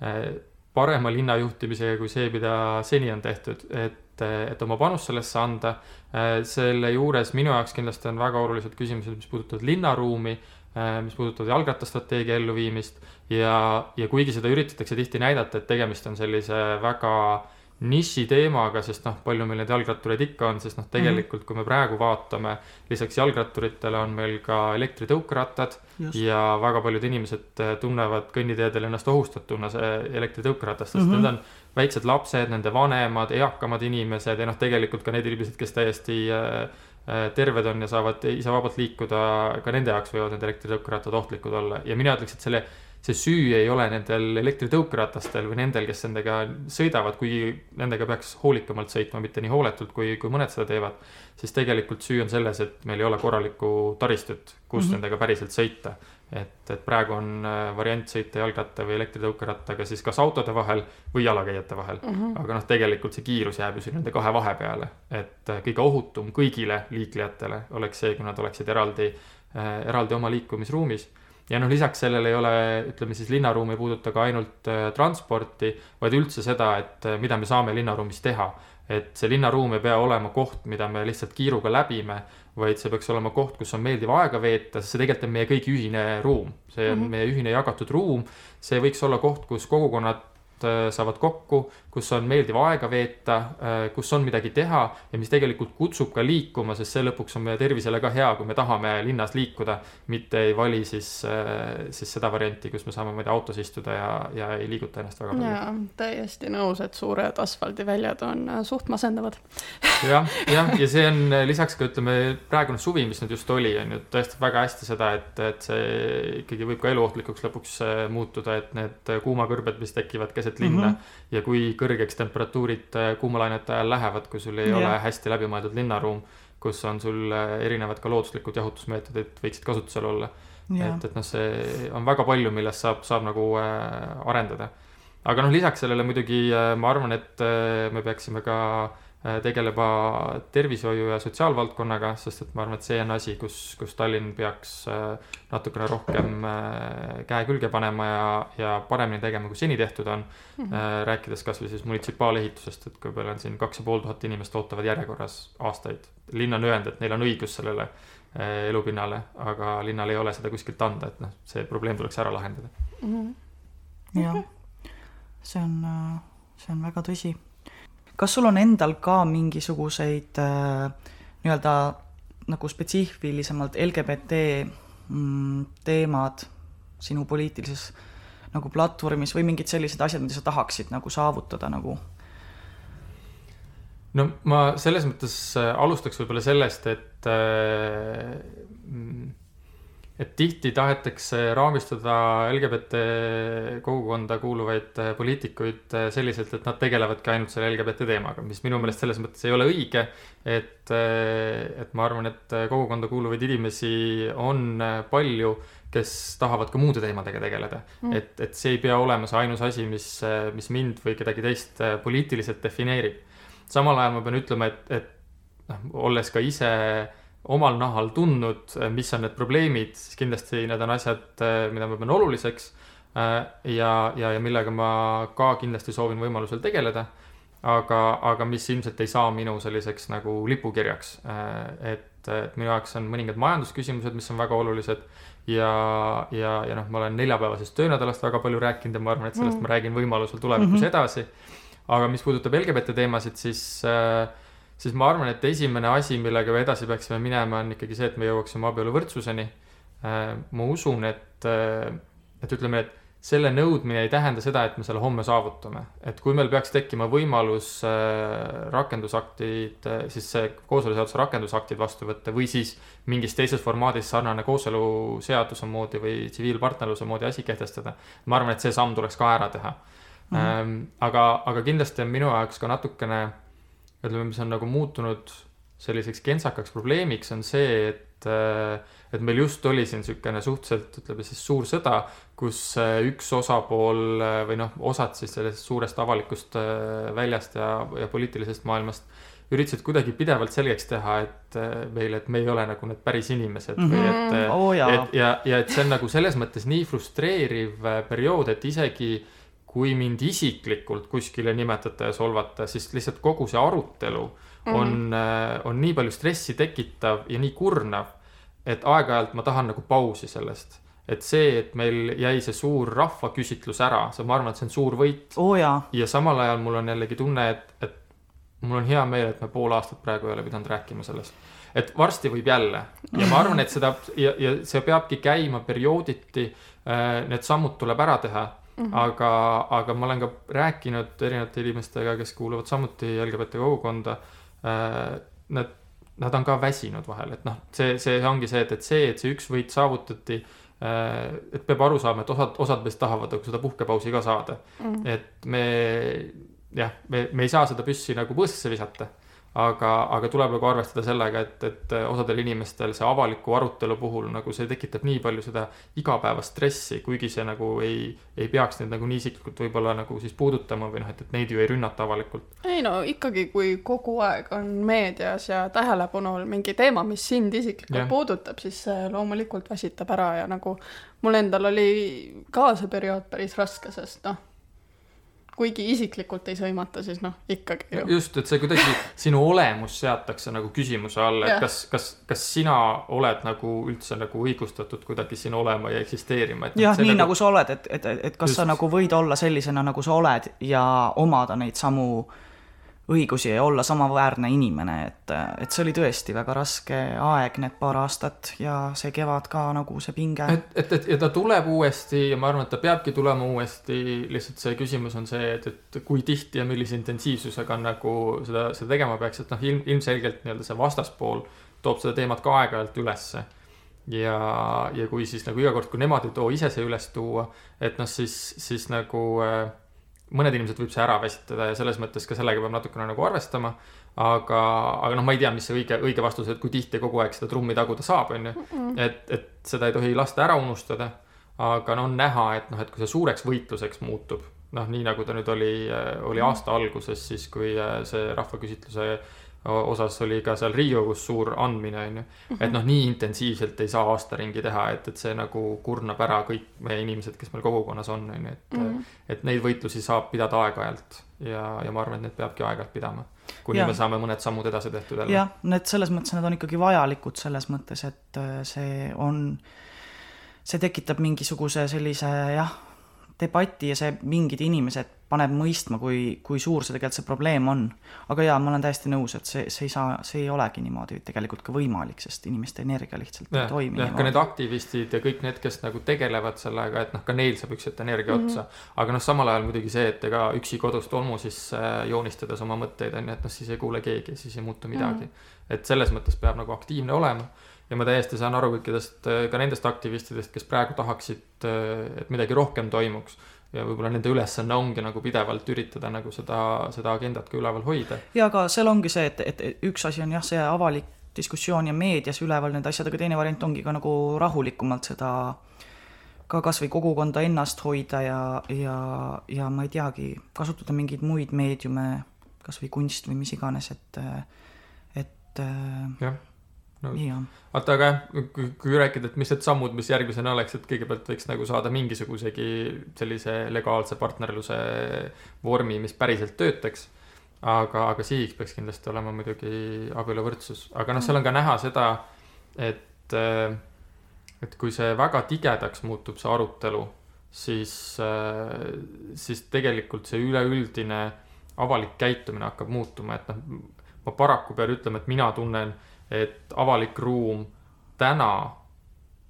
eh, parema linna juhtimisega kui see, mida seni on tehtud, et et, oma panust sellesse anda. Äh, selle juures minu jaoks kindlasti on väga olulised küsimused, mis puudutavad linnaruumi, äh, mis puudutavad jalgrattastrateegia elluviimist ja, ja kuigi seda üritatakse tihti näidata, et tegemist on sellise väga nišiteemaga, sest noh, palju meil neid jalgrattureid ikka on, sest noh, tegelikult kui me praegu vaatame, lisaks jalgratturitele on meil ka elektritõukerattad Just. ja väga paljud inimesed äh, tunnevad kõnniteedel ennast ohustatuna elektritõukeratastest mm, -hmm. need on väiksed lapsed, nende vanemad, eakamad inimesed ja noh, tegelikult ka need inimesed, kes täiesti äh, äh, terved on ja saavad ise vabalt liikuda, ka nende jaoks võivad need elektritõukerattad ohtlikud olla ja mina ütleks, et selle see süü ei ole nendel elektritõukeratastel või nendel, kes nendega sõidavad, kuigi nendega peaks hoolikamalt sõitma, mitte nii hooletult, kui, kui mõned seda teevad. siis tegelikult süü on selles, et meil ei ole korralikku taristut, kus mm -hmm. nendega päriselt sõita. et, et praegu on äh, variant sõita jalgratta või elektritõukerattaga siis kas autode vahel või jalakäijate vahel mm. -hmm. aga noh, tegelikult see kiirus jääb ju siin nende kahe vahepeale, et äh, kõige ohutum kõigile liiklejatele oleks see, kui nad oleksid eraldi, äh, eraldi oma liikumisruumis ja noh, lisaks sellele ei ole, ütleme siis linnaruum ei puuduta ka ainult äh, transporti, vaid üldse seda, et äh, mida me saame linnaruumis teha. et see linnaruum ei pea olema koht, mida me lihtsalt kiiruga läbime, vaid see peaks olema koht, kus on meeldiv aega veeta, sest see tegelikult on meie kõigi ühine ruum. see on mm -hmm. meie ühine jagatud ruum, see võiks olla koht, kus kogukonnad Äh, saavad kokku, kus on meeldiv aega veeta, äh, kus on midagi teha ja mis tegelikult kutsub ka liikuma, sest see lõpuks on meie tervisele ka hea, kui me tahame linnas liikuda. mitte ei vali siis, äh, siis seda varianti, kus me saame, ma ei tea, autos istuda ja, ja ei liiguta ennast väga palju. jaa, täiesti nõus, et suured asfaldiväljad on suht masendavad jah, jah, ja see on lisaks ka ütleme, praegune suvi, mis nüüd just oli, on ju, tõestab väga hästi seda, et, et see ikkagi võib ka eluohtlikuks lõpuks muutuda, et need kuumakõrbed, mis tekivad keset keset linna mm. -hmm. ja kui kõrgeks temperatuurid äh, kuumalainete ajal lähevad, kui sul ei yeah. ole hästi läbimõeldud linnaruum, kus on sul erinevad ka looduslikud jahutusmeetodid võiksid kasutusel olla et, et noh, see on väga palju, millest saab, saab nagu äh, arendada. aga noh, lisaks sellele muidugi äh, ma arvan, et äh, me peaksime ka äh, Äh, tegeleba tervishoiu ja sotsiaalvaldkonnaga, sest et ma arvan, et see on asi, kus, kus Tallinn peaks äh, natukene rohkem äh, käe külge panema ja, ja paremini tegema, kui seni tehtud on mm. -hmm. rääkides kasvõi siis munitsipaalehitusest, et kui meil on siin kaks ja pool tuhat inimest ootavad järjekorras aastaid. linn on öelnud, et neil on õigus sellele elupinnale, aga linnal ei ole seda kuskilt anda, et noh, see probleem tuleks ära lahendada mm. -hmm. jah, see on, see on väga tõsi kas sul on endal ka mingisuguseid äh, nii-öelda nagu spetsiifilisemalt LGBT mm, teemad sinu poliitilises nagu platvormis või mingid sellised asjad, mida sa tahaksid nagu saavutada nagu? no ma selles mõttes äh, alustaks võib-olla sellest, et äh, mm, et tihti tahetakse raamistada LGBT kogukonda kuuluvaid äh, poliitikuid äh, selliselt, et nad tegelevadki ainult selle LGBT teemaga, mis minu meelest selles mõttes ei ole õige. et, äh, et ma arvan, et kogukonda kuuluvaid inimesi on palju, kes tahavad ka muude teemadega tegeleda mm.. et, et see ei pea olema see ainus asi, mis, mis mind või kedagi teist poliitiliselt defineerib. samal ajal ma pean ütlema, et, et noh, olles ka ise omal nahal tundnud, eh, mis on need probleemid, siis kindlasti need on asjad, eh, mida ma pean oluliseks. Eh, ja, ja, ja millega ma ka kindlasti soovin võimalusel tegeleda. aga, aga mis ilmselt ei saa minu selliseks nagu lipukirjaks. et, et minu jaoks on mõningad majandusküsimused, mis on väga olulised. ja, ja, ja noh, ma olen neljapäevasest töönädalast väga palju rääkinud ja ma arvan, et sellest mm. ma räägin võimalusel tulevikus mm -hmm. edasi. aga mis puudutab LGBT teemasid, siis äh, siis ma arvan, et esimene asi, millega me edasi peaksime minema, on ikkagi see, et me jõuaksime abieluvõrdsuseni. Äh, ma usun, et, äh, et ütleme, et selle nõudmine ei tähenda seda, et me selle homme saavutame. et kui meil peaks tekkima võimalus äh, rakendusaktid, siis see kooseluseaduse rakendusaktid vastu võtta või siis mingis teises formaadis sarnane kooseluseaduse moodi või tsiviilpartnerluse moodi asi kehtestada. ma arvan, et see samm tuleks ka ära teha mm. -hmm. aga, aga kindlasti on minu jaoks ka natukene ütleme, mis on nagu muutunud selliseks kentsakaks probleemiks, on see, et, äh, et meil just oli siin niisugune suhteliselt, ütleme siis suur sõda, kus äh, üks osapool äh, või noh, osad siis sellest suurest avalikust väljast ja, ja poliitilisest maailmast üritasid kuidagi pidevalt selgeks teha, et meile, et me ei ole nagu need päris inimesed mm -hmm. või et oh,, et ja, ja et see on nagu selles mõttes nii frustreeriv periood, et isegi kui mind isiklikult kuskile nimetada ja solvata, siis lihtsalt kogu see arutelu mm -hmm. on, äh, on nii palju stressi tekitav ja nii kurnav, et aeg-ajalt ma tahan nagu pausi sellest et see, et meil jäi see suur rahvaküsitlus ära, see, ma arvan, et see on suur võit oh,. ja samal ajal mul on jällegi tunne, et, et mul on hea meel, et me pool aastat praegu ei ole pidanud rääkima sellest. et varsti võib jälle ja ma arvan, et seda ja, ja see peabki käima periooditi. Äh, need sammud tuleb ära teha Mm -hmm. aga, aga ma olen ka rääkinud erinevate inimestega, kes kuuluvad samuti LGBT kogukonda äh,. Nad, nad on ka väsinud vahel, et noh, see, see ongi see, et, et see, et see üks võit saavutati äh,. et peab aru saama, et osad, osad meist tahavad nagu seda puhkepausi ka saada mm. -hmm. et me jah, me, me ei saa seda püssi nagu põõsasse visata aga, aga tuleb nagu arvestada sellega, et, et osadel inimestel see avaliku arutelu puhul nagu see tekitab nii palju seda igapäevast stressi, kuigi see nagu ei, ei peaks neid nagu nii isiklikult võib-olla nagu siis puudutama või noh, et, et neid ju ei rünnata avalikult. ei no ikkagi, kui kogu aeg on meedias ja tähelepanul mingi teema, mis sind isiklikult ja. puudutab, siis see loomulikult väsitab ära ja nagu mul endal oli ka see periood päris raske, sest noh kuigi isiklikult ei sõimata, siis noh, ikkagi ju. just, et see kuidagi sinu olemus seatakse nagu küsimuse alla, et kas, kas, kas sina oled nagu üldse nagu õigustatud kuidagi siin olema ja eksisteerima. Jah, nii nagu... nagu sa oled, et, et, et kas just. sa nagu võid olla sellisena, nagu sa oled ja omada neid samu äh, õigusi ja olla samaväärne inimene, et, et see oli tõesti väga raske aeg, need paar aastat ja see kevad ka nagu see pinge. et, et, et ja ta tuleb uuesti ja ma arvan, et ta peabki tulema uuesti, lihtsalt see küsimus on see, et, et kui tihti ja millise intensiivsusega nagu seda, seda tegema peaks, et noh, ilm, ilmselgelt nii-öelda see vastaspool toob seda teemat ka aeg-ajalt ülesse ja, ja kui siis nagu iga kord, kui nemad ei too ise see üles tuua, et noh, siis, siis nagu äh, mõned inimesed võib see ära väsitada ja selles mõttes ka sellega peab natukene nagu arvestama. aga, aga noh, ma ei tea, mis see õige, õige vastus, et kui tihti kogu aeg seda trummi taguda saab, on ju. et, et seda ei tohi lasta ära unustada. aga no on näha, et noh, et kui see suureks võitluseks muutub, noh, nii nagu ta nüüd oli, oli aasta alguses, siis kui see rahvaküsitluse osas oli ka seal Riigikogus suur andmine, on ju. et noh, nii intensiivselt ei saa aasta ringi teha, et, et see nagu kurnab ära kõik meie inimesed, kes meil kogukonnas on, on ju, et mm. -hmm. et neid võitlusi saab pidada aeg-ajalt ja, ja ma arvan, et neid peabki aeg-ajalt pidama. kuni ja. me saame mõned sammud edasi tehtud jälle. jah, need selles mõttes, need on ikkagi vajalikud selles mõttes, et äh, see on, see tekitab mingisuguse sellise jah debati ja see mingid inimesed paneb mõistma, kui, kui suur see tegelikult see probleem on. aga jaa, ma olen täiesti nõus, et see, see ei saa, see ei olegi niimoodi tegelikult ka võimalik, sest inimeste energia lihtsalt ja, ei toimi. jah, ka need aktivistid ja kõik need, kes nagu tegelevad sellega, et noh, ka neil saab üks hetk energia mm -hmm. otsa. aga noh, samal ajal muidugi see, et ega üksi kodus tolmu sisse joonistades oma mõtteid on ju, et noh, siis ei kuule keegi, siis ei muutu midagi mm. -hmm. et selles mõttes peab nagu aktiivne olema ja ma täiesti saan aru kõikidest, äh, ka nendest aktivistidest, kes praegu tahaksid, äh, et midagi rohkem toimuks. ja võib-olla nende ülesanne ongi nagu pidevalt üritada nagu seda, seda agendat ka üleval hoida. ja aga seal ongi see, et, et üks asi on jah, see avalik diskussioon ja meedias üleval nende asjadega, teine variant ongi ka nagu rahulikumalt seda ka kasvõi kogukonda ennast hoida ja, ja, ja ma ei teagi, kasutada mingeid muid meediume, kasvõi kunst või mis iganes, et, et. jah no.. vaata, aga kui, kui rääkida, et mis need sammud, mis järgmisena oleks, et kõigepealt võiks nagu saada mingisugusegi sellise legaalse partnerluse vormi, mis päriselt töötaks. aga, aga sihiks peaks kindlasti olema muidugi abieluvõrdsus, aga noh, seal on ka näha seda, et, et kui see väga tigedaks muutub, see arutelu, siis, siis tegelikult see üleüldine avalik käitumine hakkab muutuma, et noh, ma paraku pean ütlema, et mina tunnen et avalik ruum täna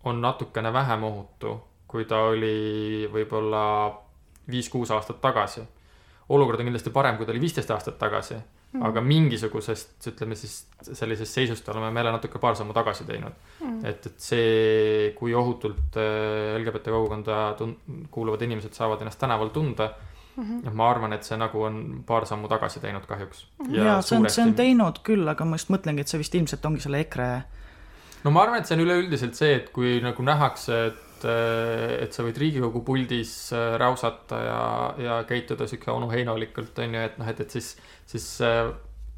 on natukene vähem ohutu, kui ta oli võib-olla viis-kuus aastat tagasi. olukord on kindlasti parem, kui ta oli viisteist aastat tagasi mm., aga mingisugusest, ütleme siis sellisest seisust oleme me jälle natuke paar sammu tagasi teinud mm.. et, et see, kui ohutult äh, LGBT kogukonda kuuluvad inimesed saavad ennast tänaval tunda mm. -hmm. ma arvan, et see nagu on paar sammu tagasi teinud kahjuks. ja, ja see on, see on teinud küll, aga ma just mõtlengi, et see vist ilmselt ongi selle EKRE. no ma arvan, et see on üleüldiselt see, et kui nagu nähakse, et, et sa võid Riigikogu puldis äh, räusata ja, ja käituda sihuke onuheinolikult, on ju, et noh, et, et siis, siis äh,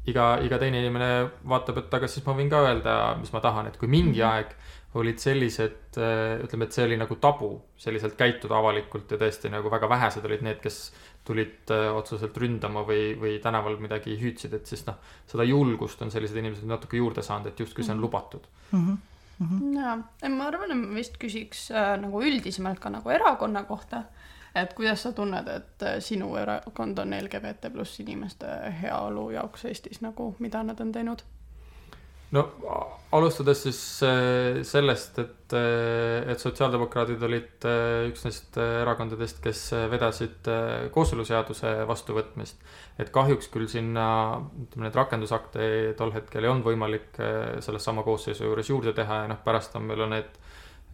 iga, iga teine inimene vaatab, et aga siis ma võin ka öelda, mis ma tahan, et kui mingi mm -hmm. aeg olid sellised, äh, ütleme, et see oli nagu tabu selliselt käituda avalikult ja tõesti nagu väga vähesed olid need, kes tulid äh, otseselt ründama või, või tänaval midagi hüüdsid, et siis noh, seda julgust on sellised inimesed natuke juurde saanud, et justkui see on mhm. lubatud mm. -hmm. Mm -hmm. ja, ma arvan, et ma vist küsiks äh, nagu üldisemalt ka nagu erakonna kohta. et kuidas sa tunned, et äh, sinu erakond on LGBT pluss inimeste heaolu jaoks Eestis nagu, mida nad on teinud? No alustades siis äh, sellest, et, äh, et sotsiaaldemokraadid olid äh, üks neist erakondadest, kes vedasid kooseluseaduse vastuvõtmist. et kahjuks küll sinna, ütleme neid rakendusakte tol hetkel ei olnud võimalik sellesama koosseisu juures juurde teha ja noh, pärast on meil on need,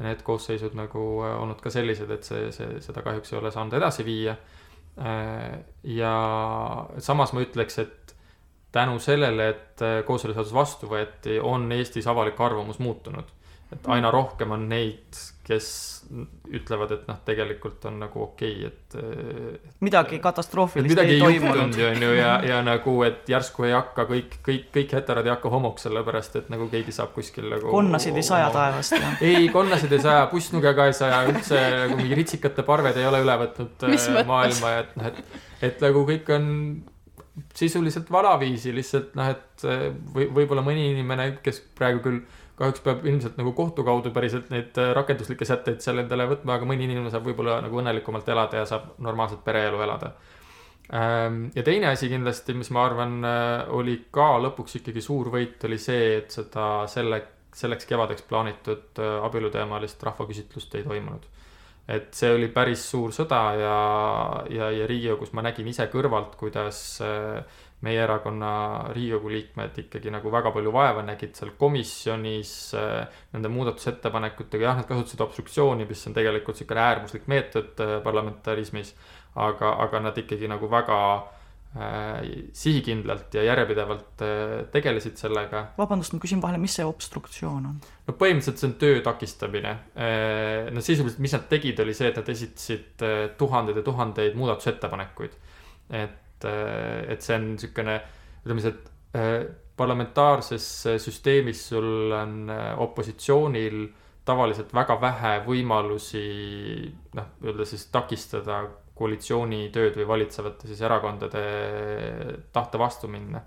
need koosseisud nagu olnud ka sellised, et see, see, seda kahjuks ei ole saanud edasi viia. ja samas ma ütleks, et tänu sellele, et äh, kooseluseadus vastu võeti, on Eestis avalik arvamus muutunud. et aina rohkem on neid, kes ütlevad, et noh, tegelikult on nagu okei okay,, et. Äh, midagi katastroofilist midagi ei toimunud. on ju, ja, ja nagu, et järsku ei hakka kõik, kõik, kõik heterod ei hakka homoks, sellepärast et nagu keegi saab kuskil nagu. konnasid ei saja taevast, ei, konnasid ei saja, pussnuge ka ei saja, üldse nagu mingi ritsikate parved ei ole üle võtnud äh, maailma ja et noh, et, et nagu kõik on sisuliselt vanaviisi lihtsalt noh, et eh, või võib-olla mõni inimene, kes praegu küll kahjuks peab ilmselt nagu kohtu kaudu päriselt neid eh, rakenduslikke sätteid seal endale võtma, aga mõni inimene saab võib-olla nagu õnnelikumalt elada ja saab normaalset pereelu elada. Ehm, ja teine asi kindlasti, mis ma arvan, eh, oli ka lõpuks ikkagi suur võit, oli see, et seda selle, selleks kevadeks plaanitud abieluteemalist rahvaküsitlust ei toimunud et see oli päris suur sõda ja, ja, ja Riigikogus ma nägin ise kõrvalt, kuidas äh, meie erakonna Riigikogu liikmed ikkagi nagu väga palju vaeva nägid seal komisjonis äh, nende muudatusettepanekutega, jah, nad kasutasid obstruktsiooni, mis on tegelikult niisugune äärmuslik meetod äh, parlamentarismis, aga, aga nad ikkagi nagu väga äh, sihikindlalt ja järjepidevalt äh, tegelesid sellega. vabandust, ma küsin vahele, mis see obstruktsioon on? no põhimõtteliselt see on töö takistamine. Äh, no sisuliselt, mis nad tegid, oli see, et nad esitasid äh, tuhandeid ja tuhandeid muudatusettepanekuid. et, äh, et see on niisugune, ütleme siis, et parlamentaarses süsteemis sul on opositsioonil tavaliselt väga vähe võimalusi noh, öelda siis takistada koalitsiooni tööd või valitsevate siis erakondade tahte vastu minna.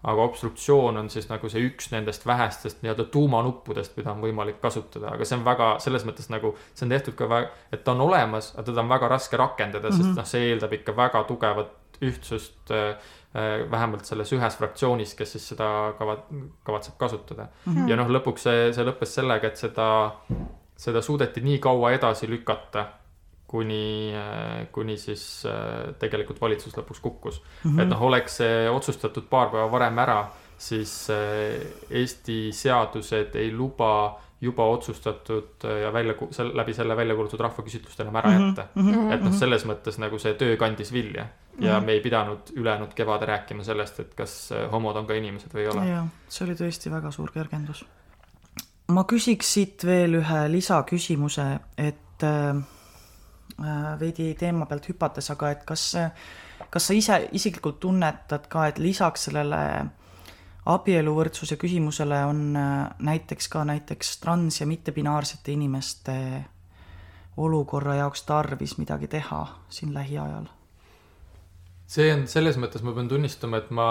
aga obstruktsioon on siis nagu see üks nendest vähestest nii-öelda tuumanuppudest, mida on võimalik kasutada, aga see on väga selles mõttes nagu, see on tehtud ka et ta on olemas, aga teda on väga raske rakendada mm, -hmm. sest mhm. noh, see eeldab ikka väga tugevat ühtsust äh, vähemalt selles ühes fraktsioonis, kes siis seda kava-, kavatseb kasutada mm. -hmm. ja noh, lõpuks see, see lõppes sellega, et seda, seda suudeti nii kaua edasi lükata kuni, kuni siis äh, tegelikult valitsus lõpuks kukkus mm. -hmm. et noh, oleks see otsustatud paar päeva varem ära, siis äh, Eesti seadused ei luba juba otsustatud ja välja, läbi selle välja kuulutatud rahvaküsitlust enam ära mhm. jätta mm. -hmm. et noh, selles mõttes nagu see töö kandis vilja ja mm -hmm. me ei pidanud ülejäänud kevade rääkima sellest, et kas äh, homod on ka inimesed või ei ole. jah, see oli tõesti väga suur kergendus. ma küsiks siit veel ühe lisaküsimuse, et äh, Äh, veidi teema pealt hüpates, aga et kas, kas sa ise isiklikult tunnetad ka, et lisaks sellele abieluvõrdsuse küsimusele on äh, näiteks ka näiteks trans- ja mittepinaarsete inimeste olukorra jaoks tarvis midagi teha siin lähiajal? see on selles mõttes, ma pean tunnistama, et ma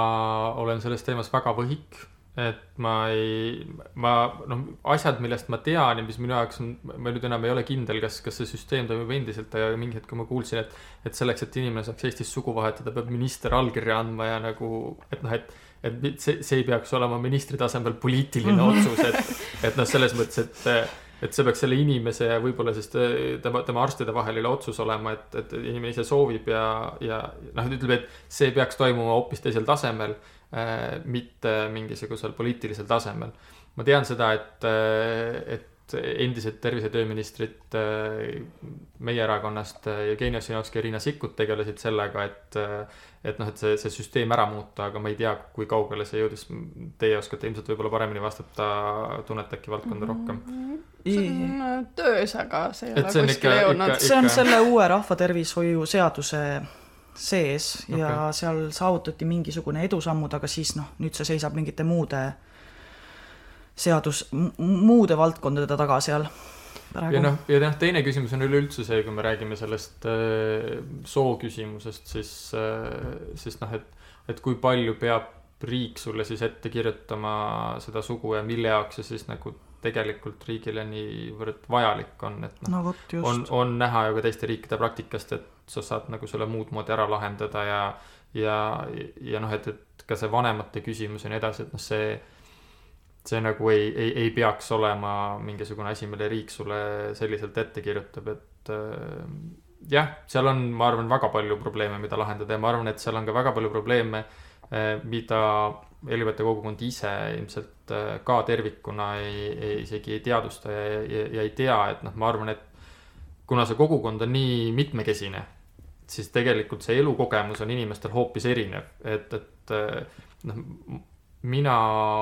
olen selles teemas väga võhik et ma ei, ma noh, asjad, millest ma tean ja mis minu jaoks on, ma nüüd enam ei ole kindel, kas, kas see süsteem toimib endiselt ja mingi hetk ma kuulsin, et, et selleks, et inimene saaks Eestis sugu vahetada, peab minister allkirja andma ja nagu, et noh, et et see, see ei peaks olema ministri tasemel poliitiline otsus, et, et noh, selles mõttes, et et see peaks selle inimese ja võib-olla siis tema, tema arstide vaheline otsus olema, et, et inimene ise soovib ja, ja noh, ütleb, et see peaks toimuma hoopis teisel tasemel mitte mingisugusel poliitilisel tasemel. ma tean seda, et, äh, et endised tervise- ja tööministrid äh, meie erakonnast, Jevgeni Ossinovski ja Riina Sikkut tegelesid sellega, et et noh, et see, see süsteem ära muuta, aga ma ei tea, kui kaugele see jõudis. Teie oskate ilmselt võib-olla paremini vastata, tunnete äkki valdkonda rohkem? see on töös, aga see ei et ole kuskile jõudnud. see on selle uue rahvatervishoiu seaduse sees okay. ja seal saavutati mingisugune edusammud, aga siis noh, nüüd see seisab mingite muude seadus, muude valdkondade taga seal. ja noh, ja noh, teine küsimus on üleüldse see, kui me räägime sellest äh, soo küsimusest, siis äh,, siis noh, et, et kui palju peab riik sulle siis ette kirjutama seda sugu ja mille jaoks see siis nagu tegelikult riigile niivõrd vajalik on, et noh no, võt, on, on näha ju ka teiste riikide praktikast, et sa saad nagu selle muud moodi ära lahendada ja, ja, ja noh, et, et ka see vanemate küsimus ja nii edasi, et noh, see, see nagu ei, ei, ei peaks olema mingisugune asi, mille riik sulle selliselt ette kirjutab, et äh, jah, seal on, ma arvan, väga palju probleeme, mida lahendada ja ma arvan, et seal on ka väga palju probleeme äh,, mida LGBT kogukond ise ilmselt äh, ka tervikuna ei, ei, isegi ei teadvusta ja, ja, ja ei tea, et noh, ma arvan, et kuna see kogukond on nii mitmekesine siis tegelikult see elukogemus on inimestel hoopis erinev, et, et noh, mina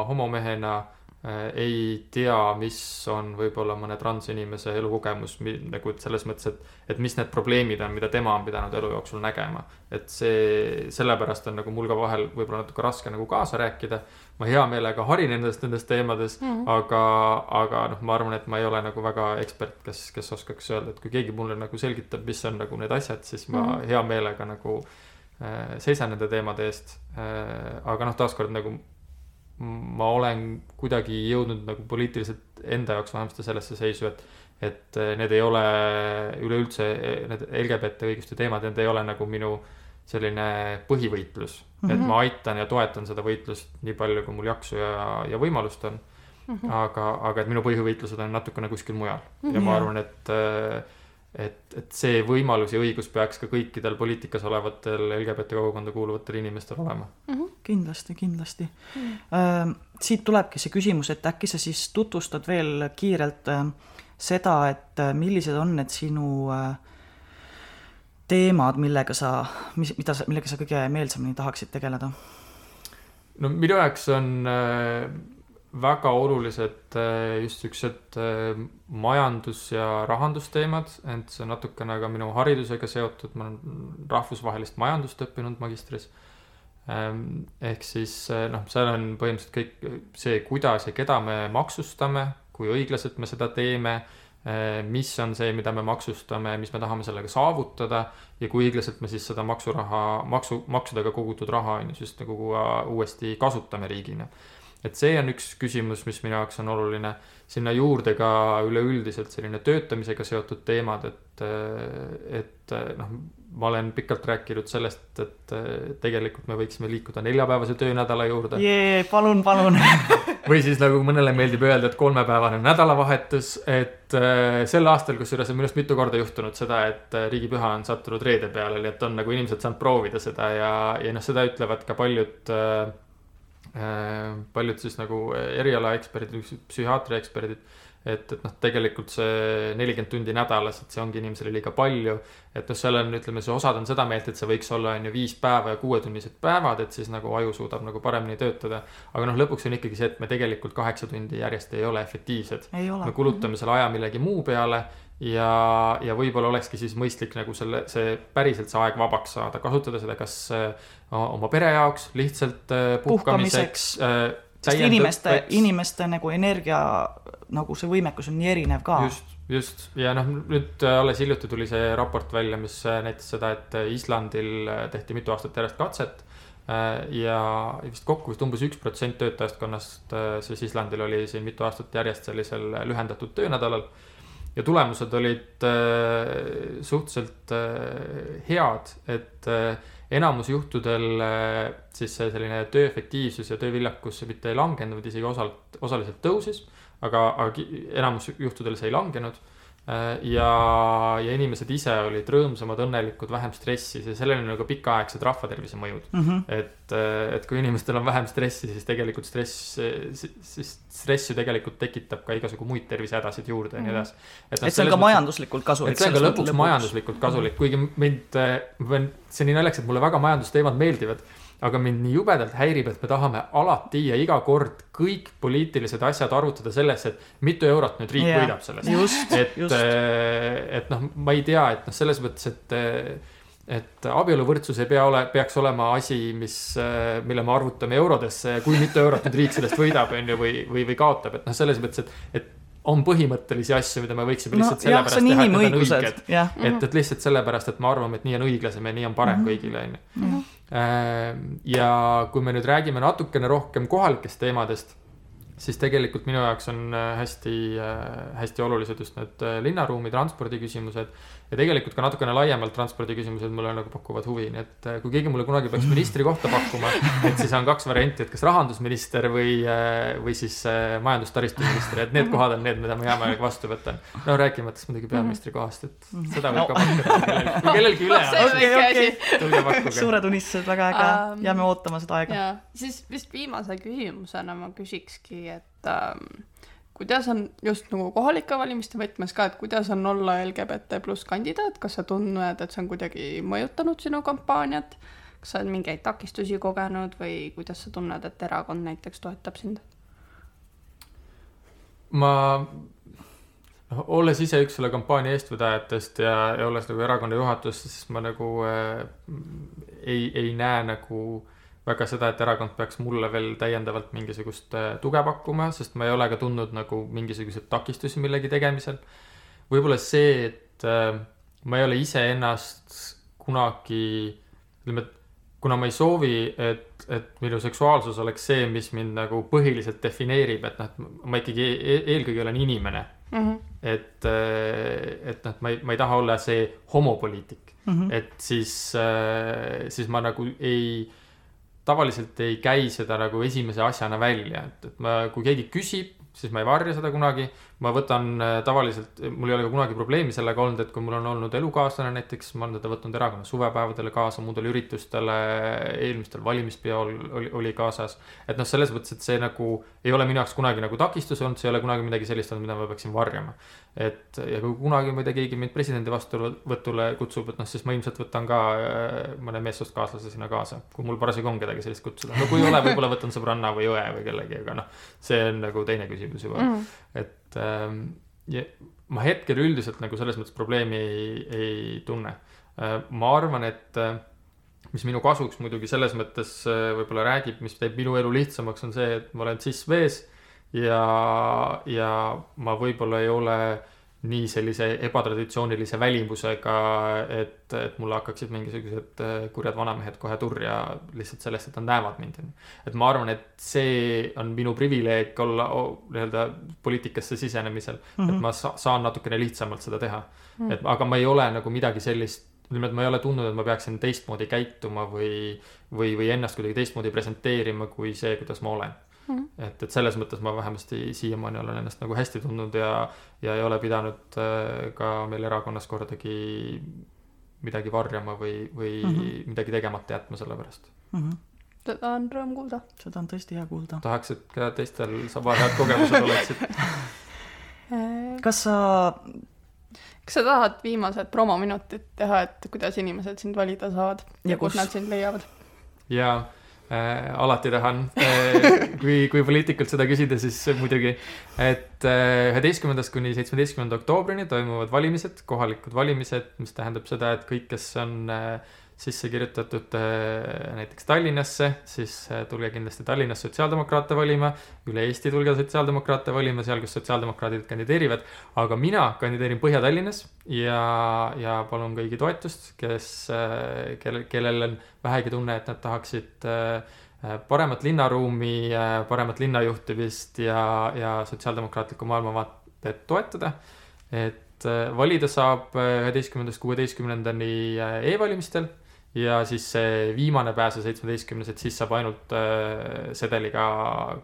homomehena ei tea, mis on võib-olla mõne transinimese elukogemus nagu, selles mõttes, et, et mis need probleemid on, mida tema on pidanud elu jooksul nägema. et see, sellepärast on nagu mul ka vahel võib-olla natuke raske nagu kaasa rääkida. ma hea meelega harin endast nendes teemades mm, -hmm. aga, aga noh, ma arvan, et ma ei ole nagu väga ekspert, kes, kes oskaks öelda, et kui keegi mulle nagu selgitab, mis on nagu need asjad, siis ma mm -hmm. hea meelega nagu äh, seisan nende teemade eest äh,. aga noh, taaskord nagu ma olen kuidagi jõudnud nagu poliitiliselt enda jaoks vähemasti sellesse seisu, et, et need ei ole üleüldse, need LGBT õiguste teemad, need ei ole nagu minu selline põhivõitlus mm. -hmm. et ma aitan ja toetan seda võitlust nii palju, kui mul jaksu ja, ja võimalust on mm. -hmm. aga, aga et minu põhivõitlused on natukene kuskil mujal mm -hmm. ja ma arvan, et et, et see võimalus ja õigus peaks ka kõikidel poliitikas olevatel LGBT kogukonda kuuluvatel inimestel olema mm. -hmm. kindlasti, kindlasti mm. -hmm. siit tulebki see küsimus, et äkki sa siis tutvustad veel kiirelt äh, seda, et äh, millised on need sinu teemad, millega sa, mis, mida sa, millega sa kõige meelsamini tahaksid tegeleda? no minu jaoks on äh, väga olulised äh, just siuksed äh, majandus- ja rahandusteemad, ent see on natukene ka minu haridusega seotud, ma olen rahvusvahelist majandust õppinud magistris. Ähm, ehk siis noh, seal on põhimõtteliselt kõik see, kuidas ja keda me maksustame, kui õiglaselt me seda teeme mis on see, mida me maksustame, mis me tahame sellega saavutada ja kui õiglaselt me siis seda maksuraha, maksu, maksudega kogutud raha on ju siis nagu uuesti kasutame riigina. Et see on üks küsimus, mis minu jaoks on oluline, sinna juurde ka üleüldiselt selline töötamisega seotud teemad, et, et noh, ma olen pikalt rääkinud sellest, et tegelikult me võiksime liikuda neljapäevase töönädala juurde. jee, palun, palun või siis nagu mõnele meeldib öelda, et kolmepäevane nädalavahetus, et äh, sel aastal, kusjuures on minu arust mitu korda juhtunud seda, et äh, riigipüha on sattunud reede peale, nii et on nagu inimesed saanud proovida seda ja, ja noh, seda ütlevad ka paljud äh paljud siis nagu erialaeksperdid, psühhiaatria eksperdid et, et noh, tegelikult see nelikümmend tundi nädalas, et see ongi inimesele liiga palju. et noh, seal on, ütleme, see osad on seda meelt, et see võiks olla, on ju, viis päeva ja kuuetunnised päevad, et siis nagu aju suudab nagu paremini töötada. aga noh, lõpuks on ikkagi see, et me tegelikult kaheksa tundi järjest ei ole efektiivsed. me kulutame selle aja millegi muu peale ja, ja võib-olla olekski siis mõistlik nagu selle, see päriselt see aeg vabaks saada, kasutada seda kas äh, oma pere jaoks lihtsalt äh, puhkamiseks, puhkamiseks äh, sest inimeste, inimeste nagu energia, nagu see võimekus on nii erinev ka. just, just ja noh, nüüd alles hiljuti tuli see raport välja, mis näitas seda, et Islandil tehti mitu aastat järjest katset. ja vist kokku vist umbes üks protsent töötajaskonnast siis Islandil oli siin mitu aastat järjest sellisel lühendatud töönädalal ja tulemused olid äh, suhteliselt äh, head, et äh, enamus juhtudel äh, siis see selline töö efektiivsus ja tööviljakus mitte ei langenud, isegi osalt, osaliselt tõusis. aga, aga enamus juhtudel see ei langenud ja, ja inimesed ise olid rõõmsamad, õnnelikud, vähem stressi, sellel on nagu pikaaegsed rahvatervise mõjud mm. -hmm. et, äh, et kui inimestel on vähem stressi, siis tegelikult stress, siis stress ju tegelikult tekitab ka igasugu muid tervisehädasid juurde ja nii mhm. edasi. et, no, et see on ka majanduslikult kasulik. et see on ka lõpuks, lõpuks majanduslikult kasulik, kuigi mind, äh, ma pean, see on nii naljakas, et mulle väga majandusteemad meeldivad aga mind nii jubedalt häirib, et me tahame alati ja iga kord kõik poliitilised asjad arvutada sellesse, et mitu eurot nüüd riik yeah. võidab sellest. et, äh, et noh, ma ei tea, et noh, selles mõttes, et et abieluvõrdsus ei pea ole, peaks olema asi, mis, äh, mille me arvutame eurodesse, kui mitu eurot nüüd riik sellest võidab, on ju, või, või, või kaotab, et noh, selles mõttes, et, et on põhimõttelisi asju, mida me võiksime lihtsalt no, sellepärast teha, et need on õiged. et, et lihtsalt sellepärast, et me arvame, et nii on õiglasem ja nii on parem mm -hmm. kõigile, on ju. Ehm, ja kui me nüüd räägime natukene rohkem kohalikest teemadest siis tegelikult minu jaoks on äh, hästi, äh, hästi olulised just need äh, linnaruumi transpordi küsimused. Ja tegelikult ka natukene laiemalt transpordi küsimused mulle nagu pakuvad huvi, nii et kui keegi mulle kunagi peaks ministri kohta pakkuma, et siis on kaks varianti, et kas rahandusminister või, või siis majandus-taristuminister, et need kohad on need, mida ma hea meelega vastu võtan. no rääkimata siis muidugi peaministri kohast, et seda võib no. ka pakkuda, kui kellelgi üle on. okei, okei, tulge pakkuge. suured unistused, väga äge um,, jääme ootama seda aega. siis vist viimase küsimusena ma küsikski et ähm, kuidas on just nagu kohalike valimiste võtmes ka, et kuidas on olla LGBT pluss kandidaat, kas sa tunned, et see on kuidagi mõjutanud sinu kampaaniat? kas sa oled mingeid takistusi kogenud või kuidas sa tunned, et erakond näiteks toetab sind? ma, noh, olles ise üks selle kampaania eestvedajatest ja, ja olles nagu erakonna juhatuses, siis ma nagu äh, ei, ei näe nagu äh, väga seda, et erakond peaks mulle veel täiendavalt mingisugust äh, tuge pakkuma, sest ma ei ole ka tundnud nagu mingisuguseid takistusi millegi tegemisel. võib-olla see, et äh, ma ei ole iseennast kunagi, ütleme, et kuna ma ei soovi, et, et minu seksuaalsus oleks see, mis mind nagu põhiliselt defineerib, et noh, et ma ikkagi e eelkõige olen inimene mm. -hmm. et, äh, et noh, et ma ei, ma ei taha olla see homopoliitik mm, -hmm. et siis, siis ma nagu ei tavaliselt ei käi seda nagu esimese asjana välja, et, et ma, kui keegi küsib, siis ma ei varja seda kunagi. Ma võtan äh, tavaliselt, mul ei ole ka kunagi probleemi sellega olnud, et kui mul on olnud elukaaslane näiteks, ma olen teda võtnud erakonna suvepäevadele kaasa, muudele üritustele, eelmistel valimispeol oli, oli kaasas. et noh, selles mõttes, et see nagu ei ole minu jaoks kunagi nagu takistus olnud, see ei ole kunagi midagi sellist olnud, mida ma peaksin varjama. et ja kui kunagi, ma ei tea, keegi mind presidendi vastuvõtule kutsub, et noh, siis ma ilmselt võtan ka äh, mõne meessoost kaaslase sinna kaasa, kui mul parasjagu on kedagi sellist kutsuda. no kui ei ole, võib-olla võtan sõbranna või õe või kellegi, aga noh, see on nagu teine küsimus juba mm. -hmm. et ähm, ja ma hetkel üldiselt nagu selles mõttes probleemi ei, ei tunne äh,. ma arvan, et äh, mis minu kasuks muidugi selles mõttes äh, võib-olla räägib, mis teeb minu elu lihtsamaks, on see, et ma olen cis-mees ja, ja ma võib-olla ei ole nii sellise ebatraditsioonilise välimusega, et, et mulle hakkaksid mingisugused äh, kurjad vanamehed kohe turja lihtsalt sellest, et nad näevad mind. et ma arvan, et see on minu privileeg olla nii-öelda poliitikasse sisenemisel mm, -hmm. et mhm. ma sa saan natukene lihtsamalt seda teha mm. -hmm. et aga ma ei ole nagu midagi sellist nimelt ma ei ole tundnud, et ma peaksin teistmoodi käituma või, või, või ennast kuidagi teistmoodi presenteerima kui see, kuidas ma olen mm. -hmm. et, et selles mõttes ma vähemasti siiamaani olen ennast nagu hästi tundnud ja, ja ei ole pidanud äh, ka meil erakonnas kordagi midagi varjama või, või mm -hmm. midagi tegemata jätma selle pärast mm. -hmm seda on rõõm kuulda. seda on tõesti hea kuulda. tahaks, et ka teistel sama head kogemused oleksid kas sa kas sa tahad viimased promominutid teha, et kuidas inimesed sind valida saavad ja, ja kus nad sind leiavad? jaa äh,. alati tahan äh,, kui, kui poliitikult seda küsida, siis muidugi. et äh, üheteistkümnendast äh, kuni seitsmeteistkümnenda oktoobrini toimuvad valimised, kohalikud valimised, mis tähendab seda, et kõik, kes on äh, sisse kirjutatud äh, näiteks Tallinnasse, siis äh, tulge kindlasti Tallinnas sotsiaaldemokraate valima. üle Eesti tulge sotsiaaldemokraate valima seal, kus sotsiaaldemokraadid kandideerivad. aga mina kandideerin Põhja-Tallinnas ja, ja palun kõigi toetust, kes, äh, kellel, kellel on vähegi tunne, et nad tahaksid paremat linnaruumi, paremat linnajuhtimist ja, ja sotsiaaldemokraatlikku maailmavaatet toetada. et valida saab üheteistkümnendast kuueteistkümnendani e-valimistel ja siis see viimane pääs, see seitsmeteistkümnes, et siis saab ainult äh, sedeliga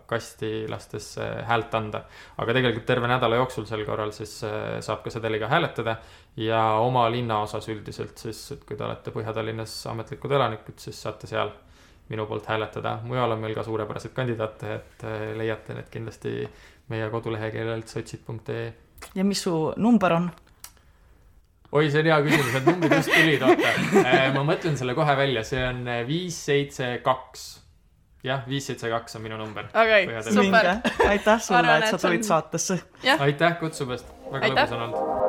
kasti lastes äh, häält anda. aga tegelikult terve nädala jooksul sel korral siis äh, saab ka sedeliga hääletada ja oma linnaosas üldiselt siis, et kui te olete Põhja-Tallinnas ametlikud elanikud, siis saate seal minu poolt hääletada. mujal on meil ka suurepäraseid kandidaate, et leiate need kindlasti meie koduleheküljelt sotsid.ee. ja mis su number on? oi, see on hea küsimus, need numbrid just tulid, ma mõtlen selle kohe välja, see on äh, viis, seitse, kaks. jah, viis, seitse, kaks on minu number. okei super. aitäh sulle, et sa tulid saatesse. aitäh kutsumast, väga lõbus on olnud